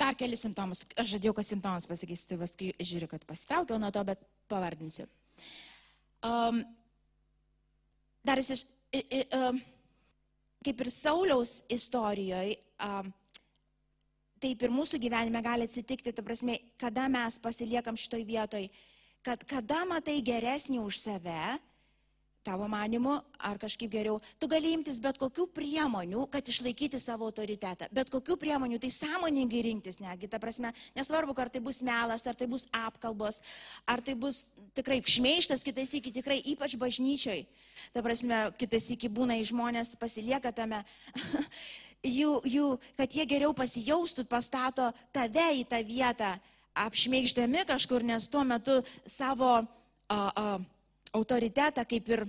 Dar keli simptomus. Aš žadėjau, kad simptomus pasakysiu, tai paskui žiūriu, kad pasitraukiau nuo to, bet pavardinsiu. Um, dar jis iš... I, i, um, kaip ir Sauliaus istorijoje, um, taip ir mūsų gyvenime gali atsitikti, ta prasme, kada mes pasiliekam šitoj vietoj, kad kada matai geresnį už save, tavo manimu, ar kažkaip geriau, tu gali imtis bet kokių priemonių, kad išlaikyti savo autoritetą. Bet kokių priemonių, tai sąmoningai rinktis netgi, ta prasme, nesvarbu, ar tai bus melas, ar tai bus apkalbos, ar tai bus tikrai šmeištas, kitais iki tikrai, ypač bažnyčioj. Ta prasme, kitais iki būna į žmonės pasilieka tame. [LAUGHS] jų, jų, kad jie geriau pasijaustų, pastato tave į tą vietą, apšmeiždami kažkur, nes tuo metu savo... Uh, uh, autoritetą kaip ir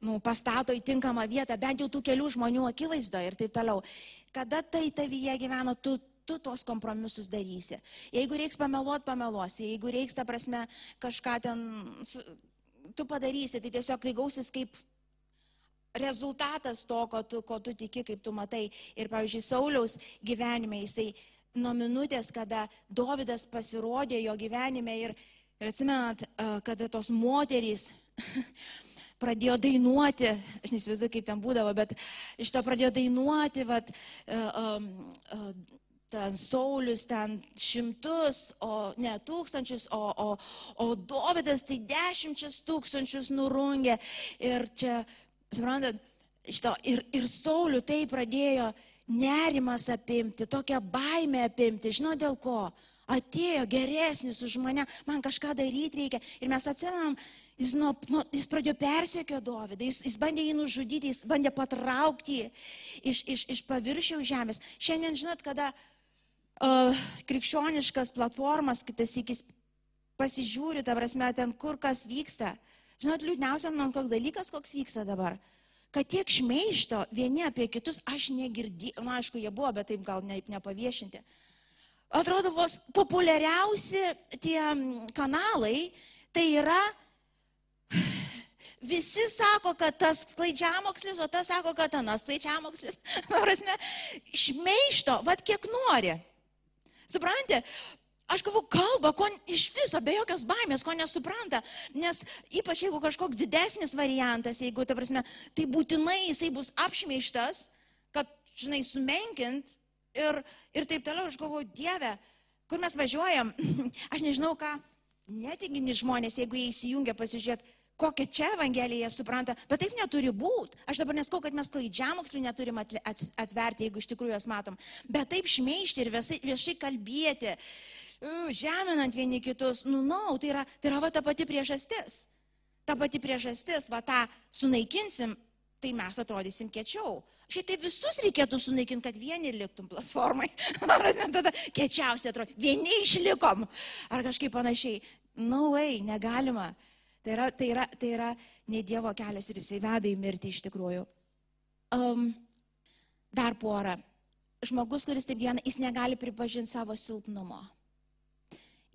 nu, pastato į tinkamą vietą, bent jau tų kelių žmonių akivaizdoje ir taip toliau. Kada tai tavyje gyvena, tu, tu tos kompromisus darysi. Jeigu reiks pameluot, pameluosi. Jeigu reiks, ta prasme, kažką ten, tu padarysi, tai tiesiog tai gausis kaip rezultatas to, ko tu, ko tu tiki, kaip tu matai. Ir, pavyzdžiui, Sauliaus gyvenime jisai nuo minutės, kada Dovydas pasirodė jo gyvenime ir, ir atsimenat, kada tos moterys [LAUGHS] pradėjo dainuoti, aš nesivizduoju, kaip ten būdavo, bet iš to pradėjo dainuoti, vat, ten Saulis, ten šimtus, o ne tūkstančius, o, o, o Dovydas tai dešimčius tūkstančius nurungė. Ir čia, suprantat, šito, ir, ir Saulių tai pradėjo nerimas apimti, tokią baimę apimti. Žinau dėl ko? Atėjo geresnis už mane, man kažką daryti reikia. Ir mes atsimenam, Jis, nuo, nuo, jis pradėjo persekio Dovydą, jis, jis bandė jį nužudyti, jis bandė patraukti iš, iš, iš paviršiaus žemės. Šiandien, žinot, kada uh, krikščioniškas platformas, kitas įkis pasižiūri, ta prasme, ten kur kas vyksta. Žinot, liūdniausia man koks dalykas, koks vyksta dabar. Kad tiek šmeišto vieni apie kitus aš negirdėjau, na aišku, jie buvo, bet taip gal ne, nepaviešinti. Atrodo, vos populiariausi tie kanalai tai yra [SIGHS] Visi sako, kad tas klaidžiamokslis, o tas sako, kad anas klaidžiamokslis. [LAUGHS] Prasme, šmeišto, vad kiek nori. Suprantate? Aš galvoju, kalba, ko iš viso, be jokios baimės, ko nesupranta. Nes ypač jeigu kažkoks didesnis variantas, jeigu, ta prasme, tai būtinai jisai bus apšmeištas, kad, žinai, sumenkint ir, ir taip toliau. Aš galvoju, Dieve, kur mes važiuojam, [CLEARS THROAT] aš nežinau ką, netikini žmonės, jeigu jie įsijungia pasižiūrėti kokią čia Evangeliją supranta, bet taip neturi būti. Aš dabar neskau, kad mes klaidžiamokslių neturim atverti, jeigu iš tikrųjų jas matom, bet taip šmeišti ir viešai, viešai kalbėti, žeminant vieni kitus, nu, na, no, tai yra, tai yra va ta pati priežastis. Ta pati priežastis, va tą sunaikinsim, tai mes atrodysim kečiau. Šiaip tai visus reikėtų sunaikinti, kad vieni liktum platformai. [LAUGHS] Ar tada kečiausiai atrodo, vieni išlikom. Ar kažkaip panašiai. No way, negalima. Tai yra, tai yra, tai yra ne Dievo kelias ir jisai veda į mirtį iš tikrųjų. Um, dar porą. Žmogus, kuris taip gyvena, jis negali pripažinti savo silpnumo.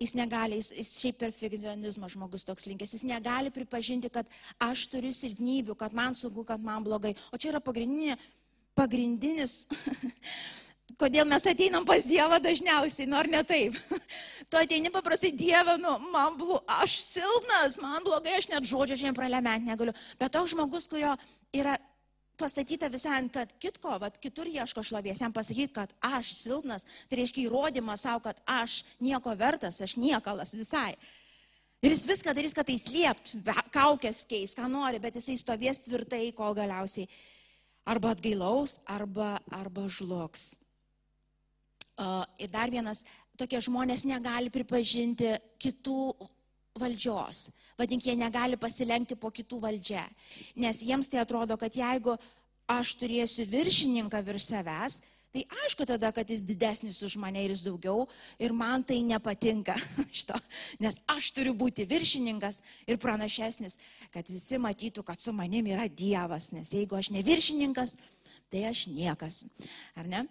Jis negali, jis, jis šiaip perfekcionizmo žmogus toks linkęs, jis negali pripažinti, kad aš turiu silpnybių, kad man sunku, kad man blogai. O čia yra pagrindinė, pagrindinis [LAUGHS] Kodėl mes ateinam pas Dievą dažniausiai, nor ne taip. [LAUGHS] tu ateini paprastai Dievą, nu, man blu, aš silpnas, man blogai, aš net žodžio šiandien pralementi negaliu. Bet toks žmogus, kurio yra pastatyta visai ant kad kitko, vat, kitur ieško šlovės, jam pasakyti, kad aš silpnas, tai reiškia įrodymą savo, kad aš nieko vertas, aš niekalas visai. Ir jis viską darys, kad tai slėpt, kaukės keis, ką nori, bet jisai stovės tvirtai, kol galiausiai arba atgailaus, arba, arba žlugs. Uh, ir dar vienas, tokie žmonės negali pripažinti kitų valdžios. Vadink, jie negali pasilenkti po kitų valdžią. Nes jiems tai atrodo, kad jeigu aš turėsiu viršininką virš savęs, tai aišku tada, kad jis didesnis už mane ir jis daugiau ir man tai nepatinka [LAUGHS] šito, nes aš turiu būti viršininkas ir pranašesnis, kad visi matytų, kad su manim yra Dievas, nes jeigu aš ne viršininkas, tai aš niekas. Ar ne?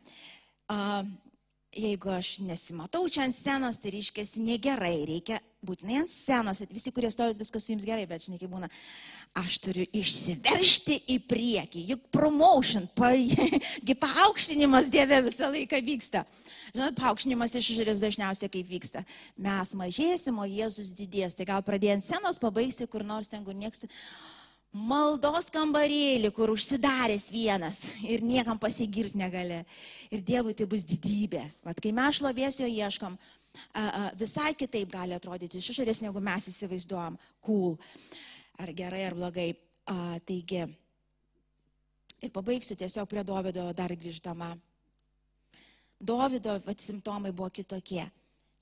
Jeigu aš nesimatau čia ant scenos, tai reiškia negerai, reikia būtinai ant scenos, visi, kurie stovi, viskas su jums gerai, bet žinai, kaip būna, aš turiu išsiveršti į priekį, juk promotion, pa, [LAUGHS] paaukštinimas Dieve visą laiką vyksta. Žinot, paaukštinimas iš išorės dažniausiai kaip vyksta. Mes mažėsim, o Jėzus didės. Tai gal pradėjant scenos, pabaigsi kur nors ten, kur nieks maldos kambarėlį, kur užsidaręs vienas ir niekam pasigirti negali. Ir Dievui tai bus didybė. Vat kai mes šlovės jo ieškom, a, a, visai kitaip gali atrodyti iš išorės, negu mes įsivaizduojam. Cool. Ar gerai, ar blogai. Taigi, ir pabaigsiu tiesiog prie Davido dar grįždama. Davido vat, simptomai buvo kitokie.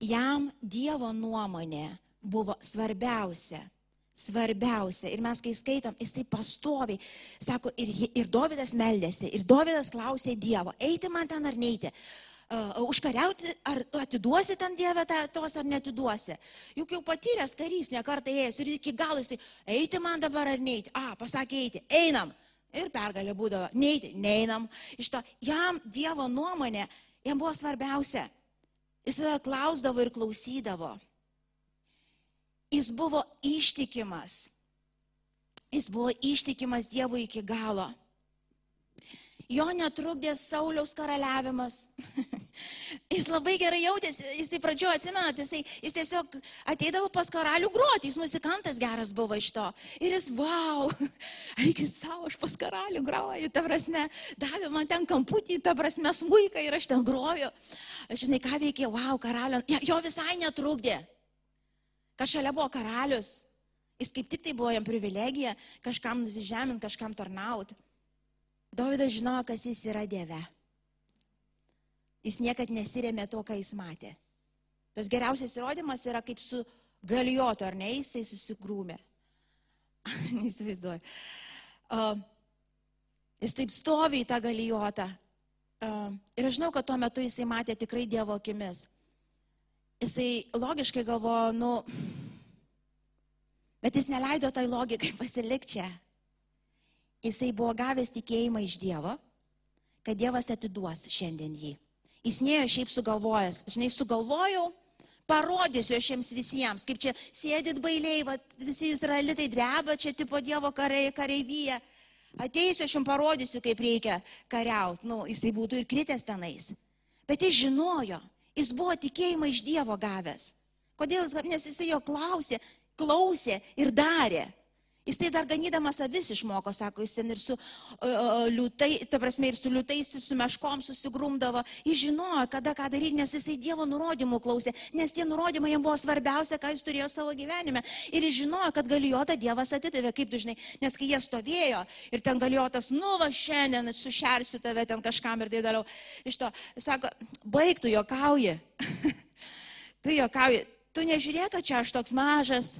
Jam Dievo nuomonė buvo svarbiausia svarbiausia. Ir mes, kai skaitom, jisai pastoviai, sako, ir, ir Davidas meldėsi, ir Davidas klausė Dievo, eiti man ten ar neiti. Uh, užkariauti, ar atiduosi ten Dievę tą, tos ar netiduosi. Juk jau patyręs karys, nekartą ėjęs ir iki galo jisai, eiti man dabar ar neiti. A, pasakė eiti, einam. Ir pergalė būdavo, neiti, neinam. Iš to jam Dievo nuomonė, jam buvo svarbiausia. Jis tada klausdavo ir klausydavo. Jis buvo ištikimas. Jis buvo ištikimas Dievui iki galo. Jo netrukdė Sauliaus karaliavimas. [LAUGHS] jis labai gerai jautėsi, jis į pradžio atsimenat, jis, jis tiesiog ateidavo pas karalių groti, jis muzikantas geras buvo iš to. Ir jis, wow, [LAUGHS] eikit savo, aš pas karalių groju, ta prasme, davė man ten kamputį, ta prasme, smūką ir aš ten groju. Žinai, ką veikė, wow, karalių, jo visai netrukdė kad šalia buvo karalius. Jis kaip tik tai buvo jam privilegija kažkam nusižeminti, kažkam tarnauti. Davidas žinojo, kas jis yra Dieve. Jis niekad nesirėmė to, ką jis matė. Tas geriausias įrodymas yra kaip su galijotu, ar ne, jisai susigrūmė. [LAUGHS] Neįsivaizduoju. Uh, jis taip stovi į tą galijotą. Uh, ir aš žinau, kad tuo metu jisai matė tikrai Dievo akimis jisai logiškai galvojo, nu, bet jis neleido tai logikai [LAUGHS] pasilikti čia. Jisai buvo gavęs tikėjimą iš Dievo, kad Dievas atiduos šiandien jį. Jis neėjo šiaip sugalvojęs, žinai, sugalvojau, parodysiu aš jiems visiems, kaip čia sėdit bailiai, va, visi izraelitai dreba, čia tipo Dievo karai, kareivyje. Ateisiu, aš jums parodysiu, kaip reikia kariauti. Nu, jisai būtų ir kritęs tenais. Bet jis žinojo, Jis buvo tikėjimą iš Dievo gavęs. Kodėl? Nes jisai jo klausė, klausė ir darė. Jis tai dar ganydamas avis išmoko, sako, jis ten ir su uh, liūtai, ta prasme, ir su liūtais, su meškom susigrumdavo. Jis žinojo, kada ką daryti, nes jisai Dievo nurodymų klausė, nes tie nurodymai jam buvo svarbiausia, ką jis turėjo savo gyvenime. Ir jis žinojo, kad galijotą Dievas atidavė, kaip tu žinai, nes kai jie stovėjo ir ten galijotas, nu va šiandien sušersiu tave ten kažkam ir taip toliau. Iš to, sako, baigtų jokauji. tu jokauji, [LAUGHS] tu nežiūrėk, kad čia aš toks mažas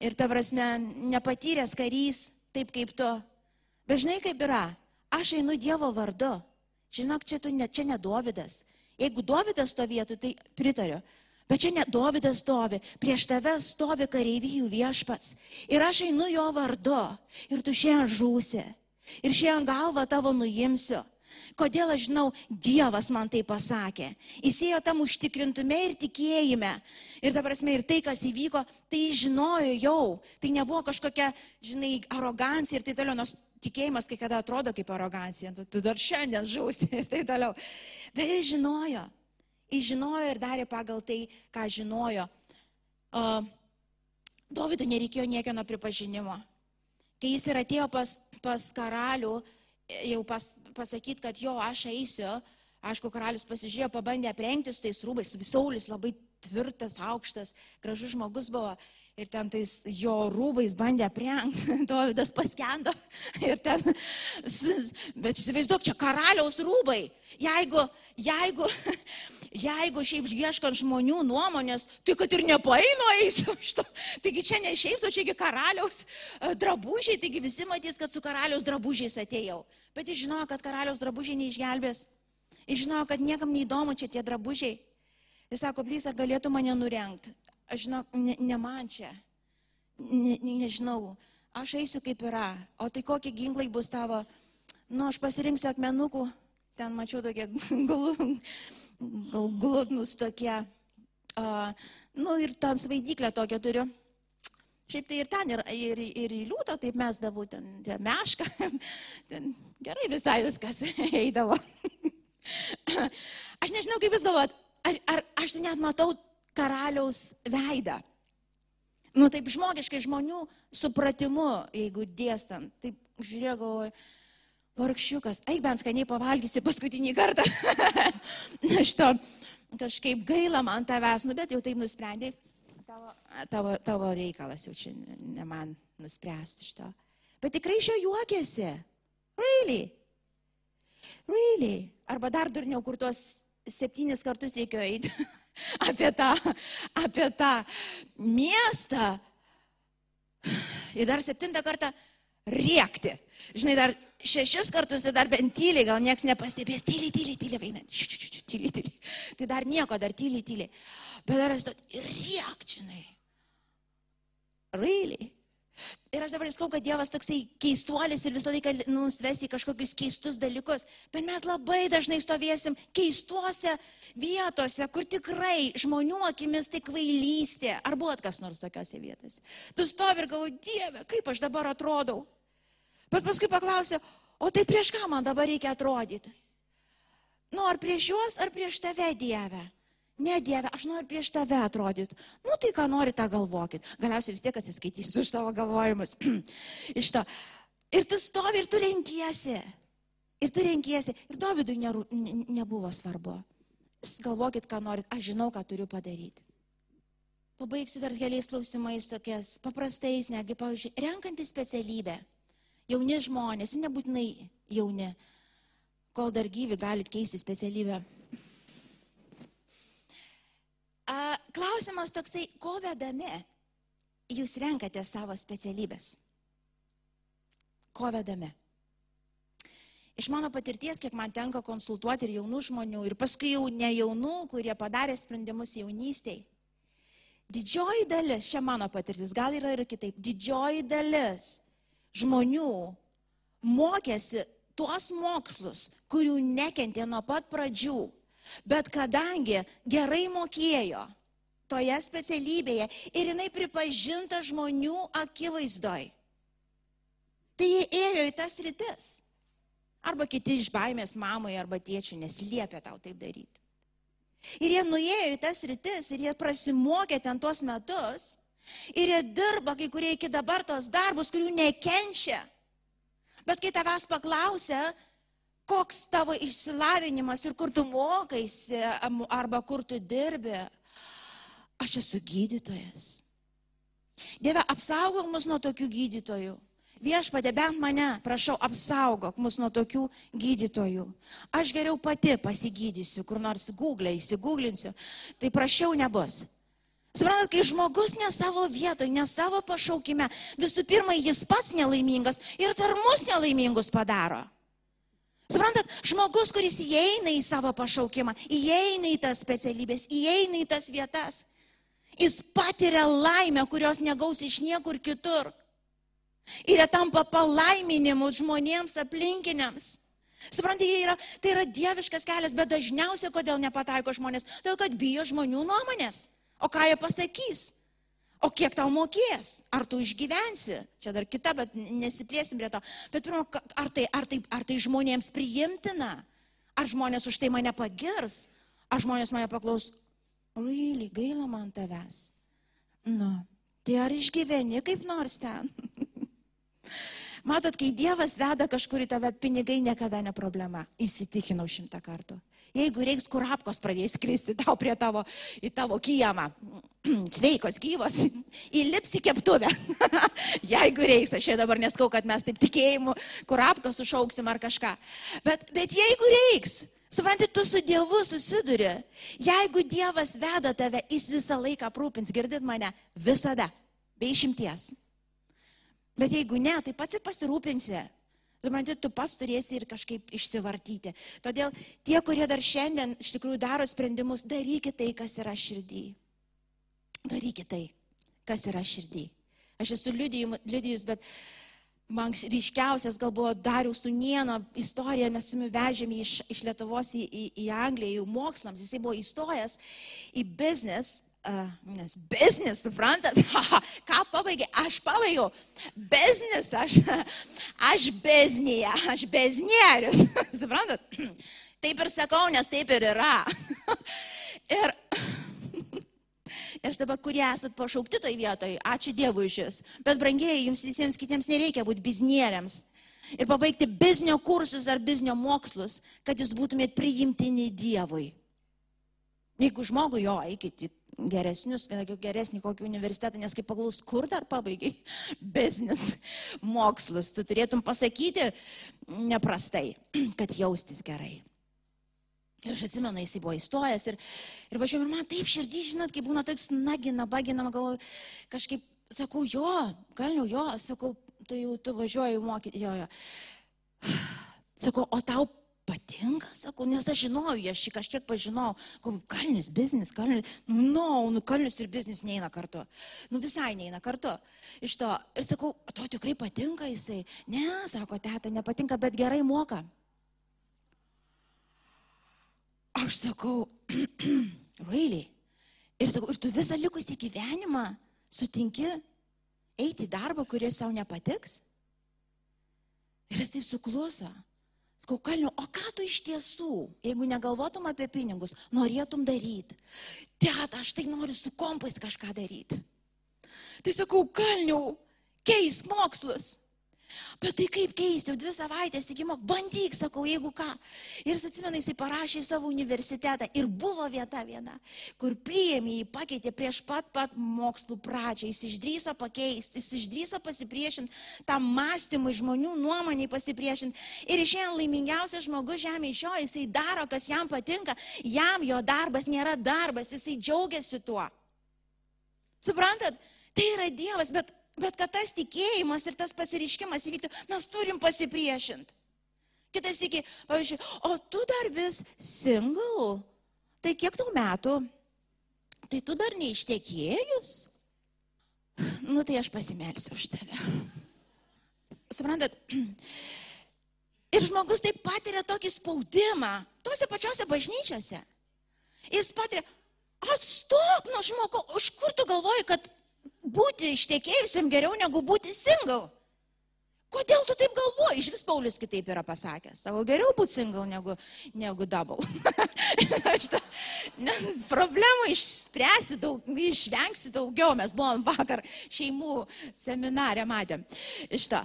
ir ta prasme nepatyręs karys, taip kaip tu. Bet žinai kaip yra, aš einu Dievo vardu. Žinok, čia, tu, ne, čia ne Dovydas. Jeigu Dovydas stovėtų, tai pritariu. Bet čia ne Dovydas stovi, prieš tave stovi kareivijų viešpats. Ir aš einu jo vardu. Ir tu šiandien žūsi. Ir šiandien galvą tavo nuimsiu. Kodėl aš žinau, Dievas man tai pasakė. Jis ėjo tam užtikrintume ir tikėjime. Ir ta prasme, ir tai, kas įvyko, tai žinojo jau. Tai nebuvo kažkokia, žinai, arogancija ir taip toliau. Nors tikėjimas kai kada atrodo kaip arogancija. Tu, tu dar šiandien žūsi ir taip toliau. Bet jis žinojo. Jis žinojo ir darė pagal tai, ką žinojo. Uh, Dovydui nereikėjo niekieno pripažinimo. Kai jis ir atėjo pas, pas karalių jau pas, pasakyti, kad jo, aš eisiu, aišku, karalius pasižiūrėjo, pabandė aprengti su tais rūbais, Saulis labai tvirtas, aukštas, gražus žmogus buvo. Ir ten tais jo rūbais bandė aprengti, [LAUGHS] Dovydas paskendo. [LAUGHS] Ir ten, [LAUGHS] bet įsivaizduok, čia karaliaus rūbai. Jeigu, jeigu, jeigu šiaip ieškant žmonių nuomonės, tai kad ir nepaino [LAUGHS] eisiu šito. Taigi čia ne šiaip, o čiagi karaliaus e, drabužiai, taigi visi matys, kad su karaliaus drabužiais atėjau. Bet jis žinojo, kad karaliaus drabužiai neišgelbės. Jis žinojo, kad niekam neįdomu čia tie drabužiai. Jis sako, plys, ar galėtų mane nurengti? aš žinok, ne, ne man čia, ne, nežinau, aš eisiu kaip yra, o tai kokie ginklai bus tavo, nu, aš pasirinksiu akmenukų, ten mačiau tokie [LAUGHS] gludnus tokie, uh, nu ir ten svaidyklę tokią turiu. Šiaip tai ir ten, ir, ir, ir į liūtą taip mes davau, ten, ten mešką, [LAUGHS] ten gerai visai viskas [LAUGHS] eidavo. Aš nežinau, kaip jūs galvojat, ar, ar aš net matau karaliaus veidą. Nu, taip žmogiškai žmonių supratimu, jeigu dėstant, taip žiūrėjau, galvoju, vargšiukas, eik bent skaniai pavalgysi paskutinį kartą. [LAUGHS] Aš to kažkaip gaila man tavęs, nu bet jau taip nusprendai. Tavo, tavo, tavo reikalas jau čia ne man nuspręsti šito. Bet tikrai iš jo juokėsi. Really? Really? Arba dar durniau, kur tuos septynis kartus reikėjo eiti. [LAUGHS] apie tą, apie tą miestą. [SIGHS] Ir dar septintą kartą riekti. Žinai, dar šešis kartus, tai dar bent tyliai, gal niekas nepastebės, tyliai, tyliai, tyliai, einant, tyliai, tyliai. Tai dar nieko, dar tyliai, tyliai. Bet dar esu, riek, žinai. Really? Ir aš dabar sakau, kad Dievas toksai keistuolis ir visą laiką nusves į kažkokius keistus dalykus. Bet mes labai dažnai stovėsim keistuose vietose, kur tikrai žmonių akimis tai kvailystė. Ar buvo kas nors tokiose vietose? Tu stovi ir galvoji, Dieve, kaip aš dabar atrodau. Bet paskui paklausė, o tai prieš ką man dabar reikia atrodyti? Nu, ar prieš juos, ar prieš tave, Dieve? Ne, Dieve, aš noriu prieš tave atrodyti. Nu, tai ką nori, tą galvokit. Galiausiai vis tiek atsiskaitysiu už savo galvojimus. [CLEARS THROAT] Iš to. Ir tu stovi ir tu renkiesi. Ir tu renkiesi. Ir Dovydui ne, ne, nebuvo svarbu. Galvokit, ką norit. Aš žinau, ką turiu padaryti. Pabaigsiu dar keliais klausimais tokias paprastais, negi, pavyzdžiui, renkantys specialybę. Jauni žmonės, nebūtinai jauni, kol dar gyvi galit keisti specialybę. A, klausimas toksai, ko vedami jūs renkate savo specialybės? Ko vedami? Iš mano patirties, kiek man tenka konsultuoti ir jaunų žmonių, ir paskui jau ne jaunų, kurie padarė sprendimus jaunystėje, didžioji dalis, čia mano patirtis, gal yra ir kitaip, didžioji dalis žmonių mokėsi tuos mokslus, kurių nekentė nuo pat pradžių Bet kadangi gerai mokėjo toje specialybėje ir jinai pripažinta žmonių akivaizdoj, tai jie ėjo į tas rytis. Arba kiti iš baimės mamai arba tėčių nesliepia tau taip daryti. Ir jie nuėjo į tas rytis ir jie prasimokė ten tuos metus ir jie dirba kai kurie iki dabar tos darbus, kurių nekenčia. Bet kai tavęs paklausia, koks tavo išsilavinimas ir kur tu mokaisi arba kur tu dirbi. Aš esu gydytojas. Dieve, apsaugok mus nuo tokių gydytojų. Viešpadė, bent mane, prašau, apsaugok mus nuo tokių gydytojų. Aš geriau pati pasigydysiu, kur nors Google įsigūglinsiu. Tai prašiau nebus. Suprantat, kai žmogus ne savo vietoje, ne savo pašaukime, visų pirma, jis pats nelaimingas ir dar mus nelaimingus padaro. Suprantat, žmogus, kuris įeina į savo pašaukimą, įeina į tas specialybės, įeina į tas vietas, jis patiria laimę, kurios negaus iš niekur kitur. Ir jie tampa palaiminimu žmonėms aplinkiniams. Suprantate, yra, tai yra dieviškas kelias, bet dažniausiai kodėl nepataiko žmonės? Todėl, kad bijo žmonių nuomonės. O ką jie pasakys? O kiek tau mokės? Ar tu išgyvensi? Čia dar kita, bet nesiplėsim prie to. Bet pirmą, ar tai, ar, tai, ar tai žmonėms priimtina? Ar žmonės už tai mane pagirs? Ar žmonės mane paklaus, really, gaila man tavęs? Nu, tai ar išgyveni kaip nors ten? [LAUGHS] Matot, kai Dievas veda kažkur į tave, pinigai niekada ne problema. Įsitikinau šimtą kartų. Jeigu reiks kurapkos pradės kristi tau prie tavo, į tavo kiemą, [CLEARS THROAT] sveikos, gyvos, [CLEARS THROAT] įlips į keptuvę. [LAUGHS] jeigu reiks, aš čia dabar neskau, kad mes taip tikėjimu kurapkos sušauksim ar kažką. Bet, bet jeigu reiks, Suprantate, tu su Dievu susiduri. Jeigu Dievas veda tave, jis visą laiką aprūpins, girdit mane, visada, be išimties. Bet jeigu ne, tai pats ir pasirūpinsi. Suprantate, tu pats turėsi ir kažkaip išsivartyti. Todėl tie, kurie dar šiandien iš tikrųjų daro sprendimus, darykite tai, kas yra širdį. Darykite tai, kas yra širdį. Aš esu liudijus, bet man ryškiausias gal buvo Dariaus Sunieno istorija, mes jį vežėme iš, iš Lietuvos į, į, į Angliją, jų mokslams, jisai buvo įstojęs į biznis, uh, nes biznis, suprantat, [LAUGHS] ką pabaigė, aš pabaigiau, biznis, aš, [LAUGHS] aš biznėje, aš biznierius, [LAUGHS] suprantat, [CLEARS THROAT] taip ir sakau, nes taip ir yra. ir Ir aš dabar, kurie esat pašaukti toj vietoj, ačiū Dievui jūs. Bet brangiai, jums visiems kitiems nereikia būti biznieriams. Ir pabaigti biznio kursus ar biznio mokslus, kad jūs būtumėt priimtini Dievui. Jeigu žmogui jo, eikit į geresnius, geresnį kokį universitetą, nes kaip paklaus, kur dar pabaigai [LAUGHS] biznis [LAUGHS] mokslus, tu turėtum pasakyti neprastai, [CLEARS THROAT] kad jaustis gerai. Ir aš atsimenu, jisai buvo įstojęs ir, ir važiuojam, ir man taip širdį, žinot, kai būna taip snagina, bagina, galvoju, kažkaip, sakau, jo, galniau, jo, sakau, tai jau tu važiuoji mokyti, jo, jo. [SIGHS] Sakau, o tau patinka, sakau, nes aš žinojau, aš jį kažkiek pažinau, kalnis biznis, kalnis, nu, no, nu, kalnis ir biznis neina kartu. Nu, visai neina kartu. Iš to, ir sakau, to tikrai patinka jisai. Ne, sako, teta, nepatinka, bet gerai moka. Aš sakau, [CLEARS THROAT] really? Ir sakau, ir tu visą likusį gyvenimą sutinki eiti į darbą, kuris savo nepatiks? Ir jis taip sukluso. Sakau, kalniu, o ką tu iš tiesų, jeigu negalvotum apie pinigus, norėtum daryti? Teta, aš tai noriu su kompais kažką daryti. Tai sakau, kalniu, keisk mokslus. Bet tai kaip keisti, jau dvi savaitės iki mok, bandyk, sakau, jeigu ką. Ir jis atsimena, jisai parašė į savo universitetą ir buvo vieta viena, kur priėmė jį, pakeitė prieš pat pat mokslų pradžią, jis išdryso pakeisti, jis išdryso pasipriešinti tam mąstymui, žmonių nuomoniai pasipriešinti. Ir išėjęs laimingiausias žmogus žemėje iš jo, jisai daro, kas jam patinka, jam jo darbas nėra darbas, jisai džiaugiasi tuo. Suprantat, tai yra Dievas, bet Bet kad tas tikėjimas ir tas pasiriškimas įvyktų, mes turim pasipriešinti. Kitas iki, pavyzdžiui, o tu dar vis single, tai kiek tau metų? Tai tu dar neištekėjus? Nu tai aš pasimelsiu už tave. Suprantat? Ir žmogus taip patiria tokį spaudimą, tose pačiose bažnyčiose. Jis patiria, atstok nuo žmogaus, už kur tu galvoji, kad būti ištekėjusiam geriau negu būti single. Kodėl tu taip galvoji? Iš vis Paulius kitaip yra pasakęs. Savo geriau būti single negu, negu double. [LAUGHS] ta, nes problemų išspręsi daug, išvengsi daugiau. Mes buvom vakar šeimų seminarė, matėm to.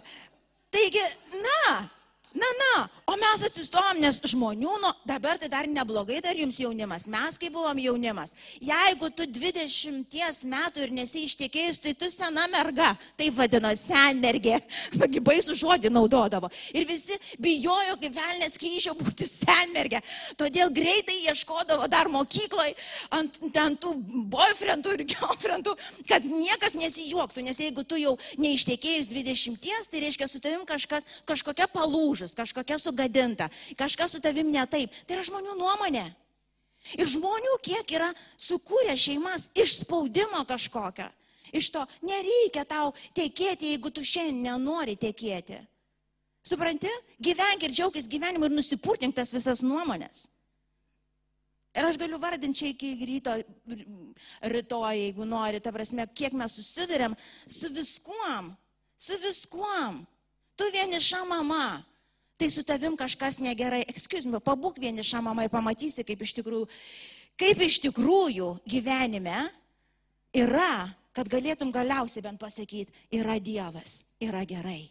Taigi, na, Na, na, o mes atsistojom, nes žmonių, nu, dabar tai dar neblogai dar jums jaunimas, mes kai buvom jaunimas. Jeigu tu 20 metų ir nesi ištekėjus, tai tu sena merga, tai vadino senmergė, [LAUGHS] nagi baisų žodį naudodavo. Ir visi bijojo kaip velnės kryžio būti senmergė. Todėl greitai ieškodavo dar mokykloje ant, ant tų boyfriendų ir [LAUGHS] girlfriendų, kad niekas nesijuoktų, nes jeigu tu jau neištekėjus 20, tai reiškia su tavim kažkas, kažkokia palūža sulaužus, kažkokia sugadinta, kažkas su tavim ne taip. Tai yra žmonių nuomonė. Ir žmonių kiek yra sukūrę šeimas iš spaudimo kažkokio. Iš to nereikia tau tekėti, jeigu tu šiandien nenori tekėti. Supranti? Gyvenk ir džiaugis gyvenimu ir nusipurtink tas visas nuomonės. Ir aš galiu vardinti čia iki ryto, rytoj, jeigu nori, ta prasme, kiek mes susidurėm su viskuom, su viskuom. Tu vieniša mama, tai su tavim kažkas negerai. Excuse me, pabūk vienišą mamą ir pamatysi, kaip iš tikrųjų, kaip iš tikrųjų gyvenime yra, kad galėtum galiausiai bent pasakyti, yra Dievas, yra gerai.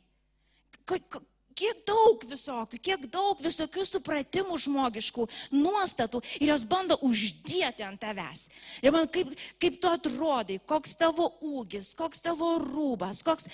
kiek daug visokių, kiek daug visokių supratimų žmogiškų, nuostatų ir jos bando uždėti ant tavęs. Ir man kaip, kaip tu atrodai, koks tavo ūgis, koks tavo rūbas, koks,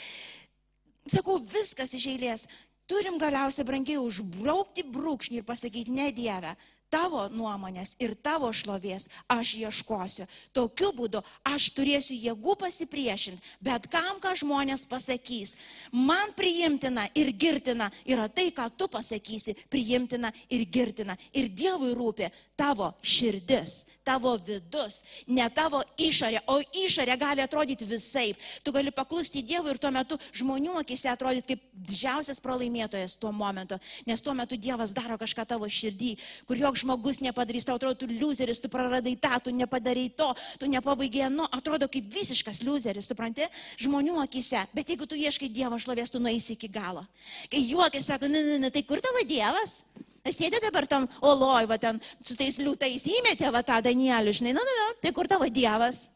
sakau, viskas iš eilės. Turim galiausiai brangiai užbraukti brūkšnį ir pasakyti, ne Dieve, tavo nuomonės ir tavo šlovės aš ieškosiu. Tokiu būdu aš turėsiu jėgų pasipriešinti, bet kam ką žmonės pasakys. Man priimtina ir girtina yra tai, ką tu pasakysi, priimtina ir girtina. Ir Dievui rūpi tavo širdis, tavo vidus, ne tavo išorė, o išorė gali atrodyti visai. Tu gali paklusti Dievui ir tuo metu žmonių akise atrodyti kaip didžiausias pralaimėtojas tuo momentu, nes tuo metu Dievas daro kažką tavo širdį, kur joks žmogus nepadarys, tau atrodo, tu loseris, tu praradai tą, tu nepadarai to, tu nepabaigai, nu, atrodo kaip visiškas loseris, supranti, žmonių akise. Bet jeigu tu ieškai Dievo šlovės, tu nueisi iki galo. Kai juokai sako, ne, ne, ne, tai kur tavo Dievas? Sėdė dabar tam oloj, va ten su tais liūtais įmetė va tą Danielių, žinai, na, na, na, tai kur tavo Dievas?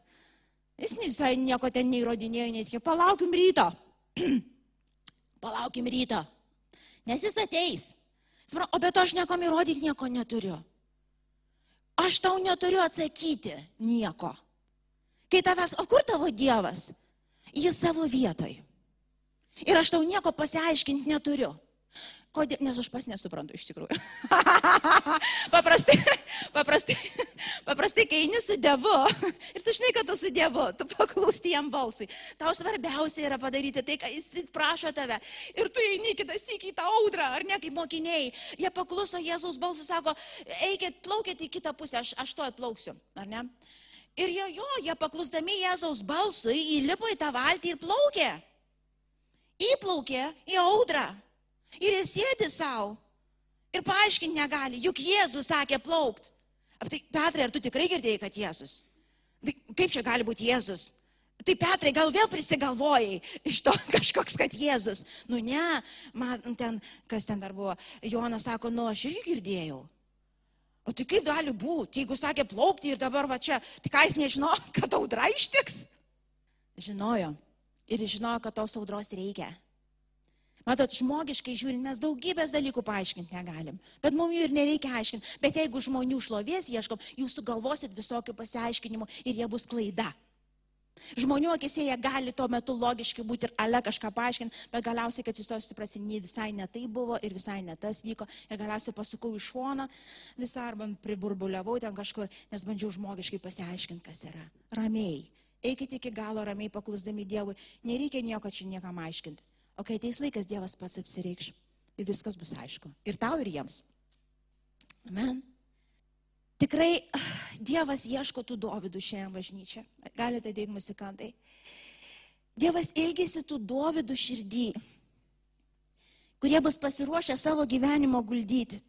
Jis visai nieko ten neįrodinėjo, netikė, palaukim ryto. [CLEARS THROAT] palaukim ryto. Nes jis ateis. O bet aš niekam įrodyti nieko neturiu. Aš tau neturiu atsakyti nieko. Kai tavęs, o kur tavo Dievas? Jis savo vietoj. Ir aš tau nieko pasiaiškinti neturiu. Kodėl? Nes aš pas nesuprantu iš tikrųjų. [LAUGHS] paprastai, paprastai, paprastai, kai eini su Dievu ir tu žinai, kad tu su Dievu, tu paklūsti jam balsui. Tau svarbiausia yra padaryti tai, ką jis prašo tave. Ir tu eini kitas į tą audrą, ar ne, kaip mokiniai. Jie pakluso Jėzaus balsui, sako, eikit, plaukit į kitą pusę, aš, aš to atplauksiu, ar ne? Ir jo, jo, jie paklusdami Jėzaus balsui įlipo į tą valtį ir plaukė. Įplaukė į audrą. Ir jis sėdi savo ir paaiškinti negali, juk Jėzus sakė plaukt. Tai Petrai, ar tu tikrai girdėjai, kad Jėzus? Kaip čia gali būti Jėzus? Tai Petrai, gal vėl prisigalvojai iš to [LAUGHS] kažkoks, kad Jėzus. Nu ne, man ten, kas ten dar buvo, Jonas sako, nu aš irgi girdėjau. O tai kaip gali būti, jeigu sakė plaukti ir dabar va čia, tai ką jis nežino, [LAUGHS] kad audra ištiks? Žinojo. Ir žinojo, kad tos audros reikia. Matot, žmogiškai žiūrint, mes daugybės dalykų paaiškinti negalim. Bet mums jų ir nereikia aiškinti. Bet jeigu žmonių šlovės ieškom, jūs sugalvosit visokių pasiaiškinimų ir jie bus klaida. Žmonių akise jie gali tuo metu logiškai būti ir ale kažką paaiškinti, bet galiausiai, kad jūs suprasi, ne visai ne tai buvo ir visai ne tas vyko. Ir galiausiai pasukau iš šoną visą arba priburbuliavau ten kažkur, nes bandžiau žmogiškai pasiaiškinti, kas yra. Ramiai. Eikite iki galo ramiai paklusdami Dievui. Nereikia nieko čia niekam aiškinti. O kai ateis laikas, Dievas pats apsireikš ir viskas bus aišku. Ir tau, ir jiems. Amen. Tikrai [SIGHS] Dievas ieško tų dovydų šiandien bažnyčia. Galite ateiti muzikantai. Dievas ilgisi tų dovydų širdį, kurie bus pasiruošę savo gyvenimo guldyti.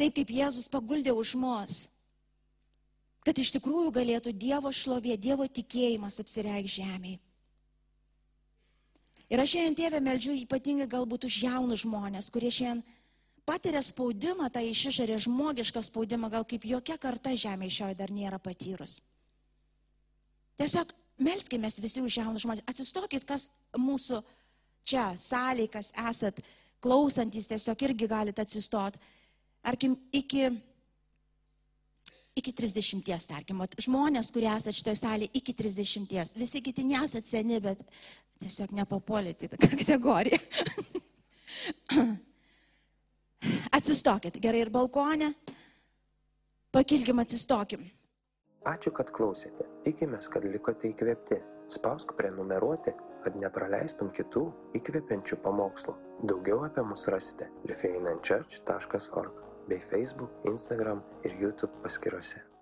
Taip kaip Jėzus paguldė už mus, kad iš tikrųjų galėtų Dievo šlovė, Dievo tikėjimas apsireikšti žemėje. Ir aš šiandien tėvę meldžiu ypatingai galbūt už jaunus žmonės, kurie šiandien patiria spaudimą, tą iš išorės žmogišką spaudimą, gal kaip jokia karta žemė šioje dar nėra patyrus. Tiesiog melskime visi už jaunus žmonės. Atsistokit, kas mūsų čia salėje, kas esat klausantis, tiesiog irgi galite atsistoti. Arkim, iki, iki 30, tarkim, žmonės, kurie esate šitoje salėje, iki 30. Visi kiti nesat seni, bet tiesiog nepapolėte į tą [LAUGHS] kategoriją. [CLEARS THROAT] Atsistokit, gerai ir balkonė. Pakilkim, atsistokim. Ačiū, kad klausėte. Tikimės, kad likote įkvėpti. Spausk prenumeruoti, kad nepraleistum kitų įkvepiančių pamokslų. Daugiau apie mus rasite lifeinanchurch.org bei Facebook, Instagram ir YouTube paskiruose.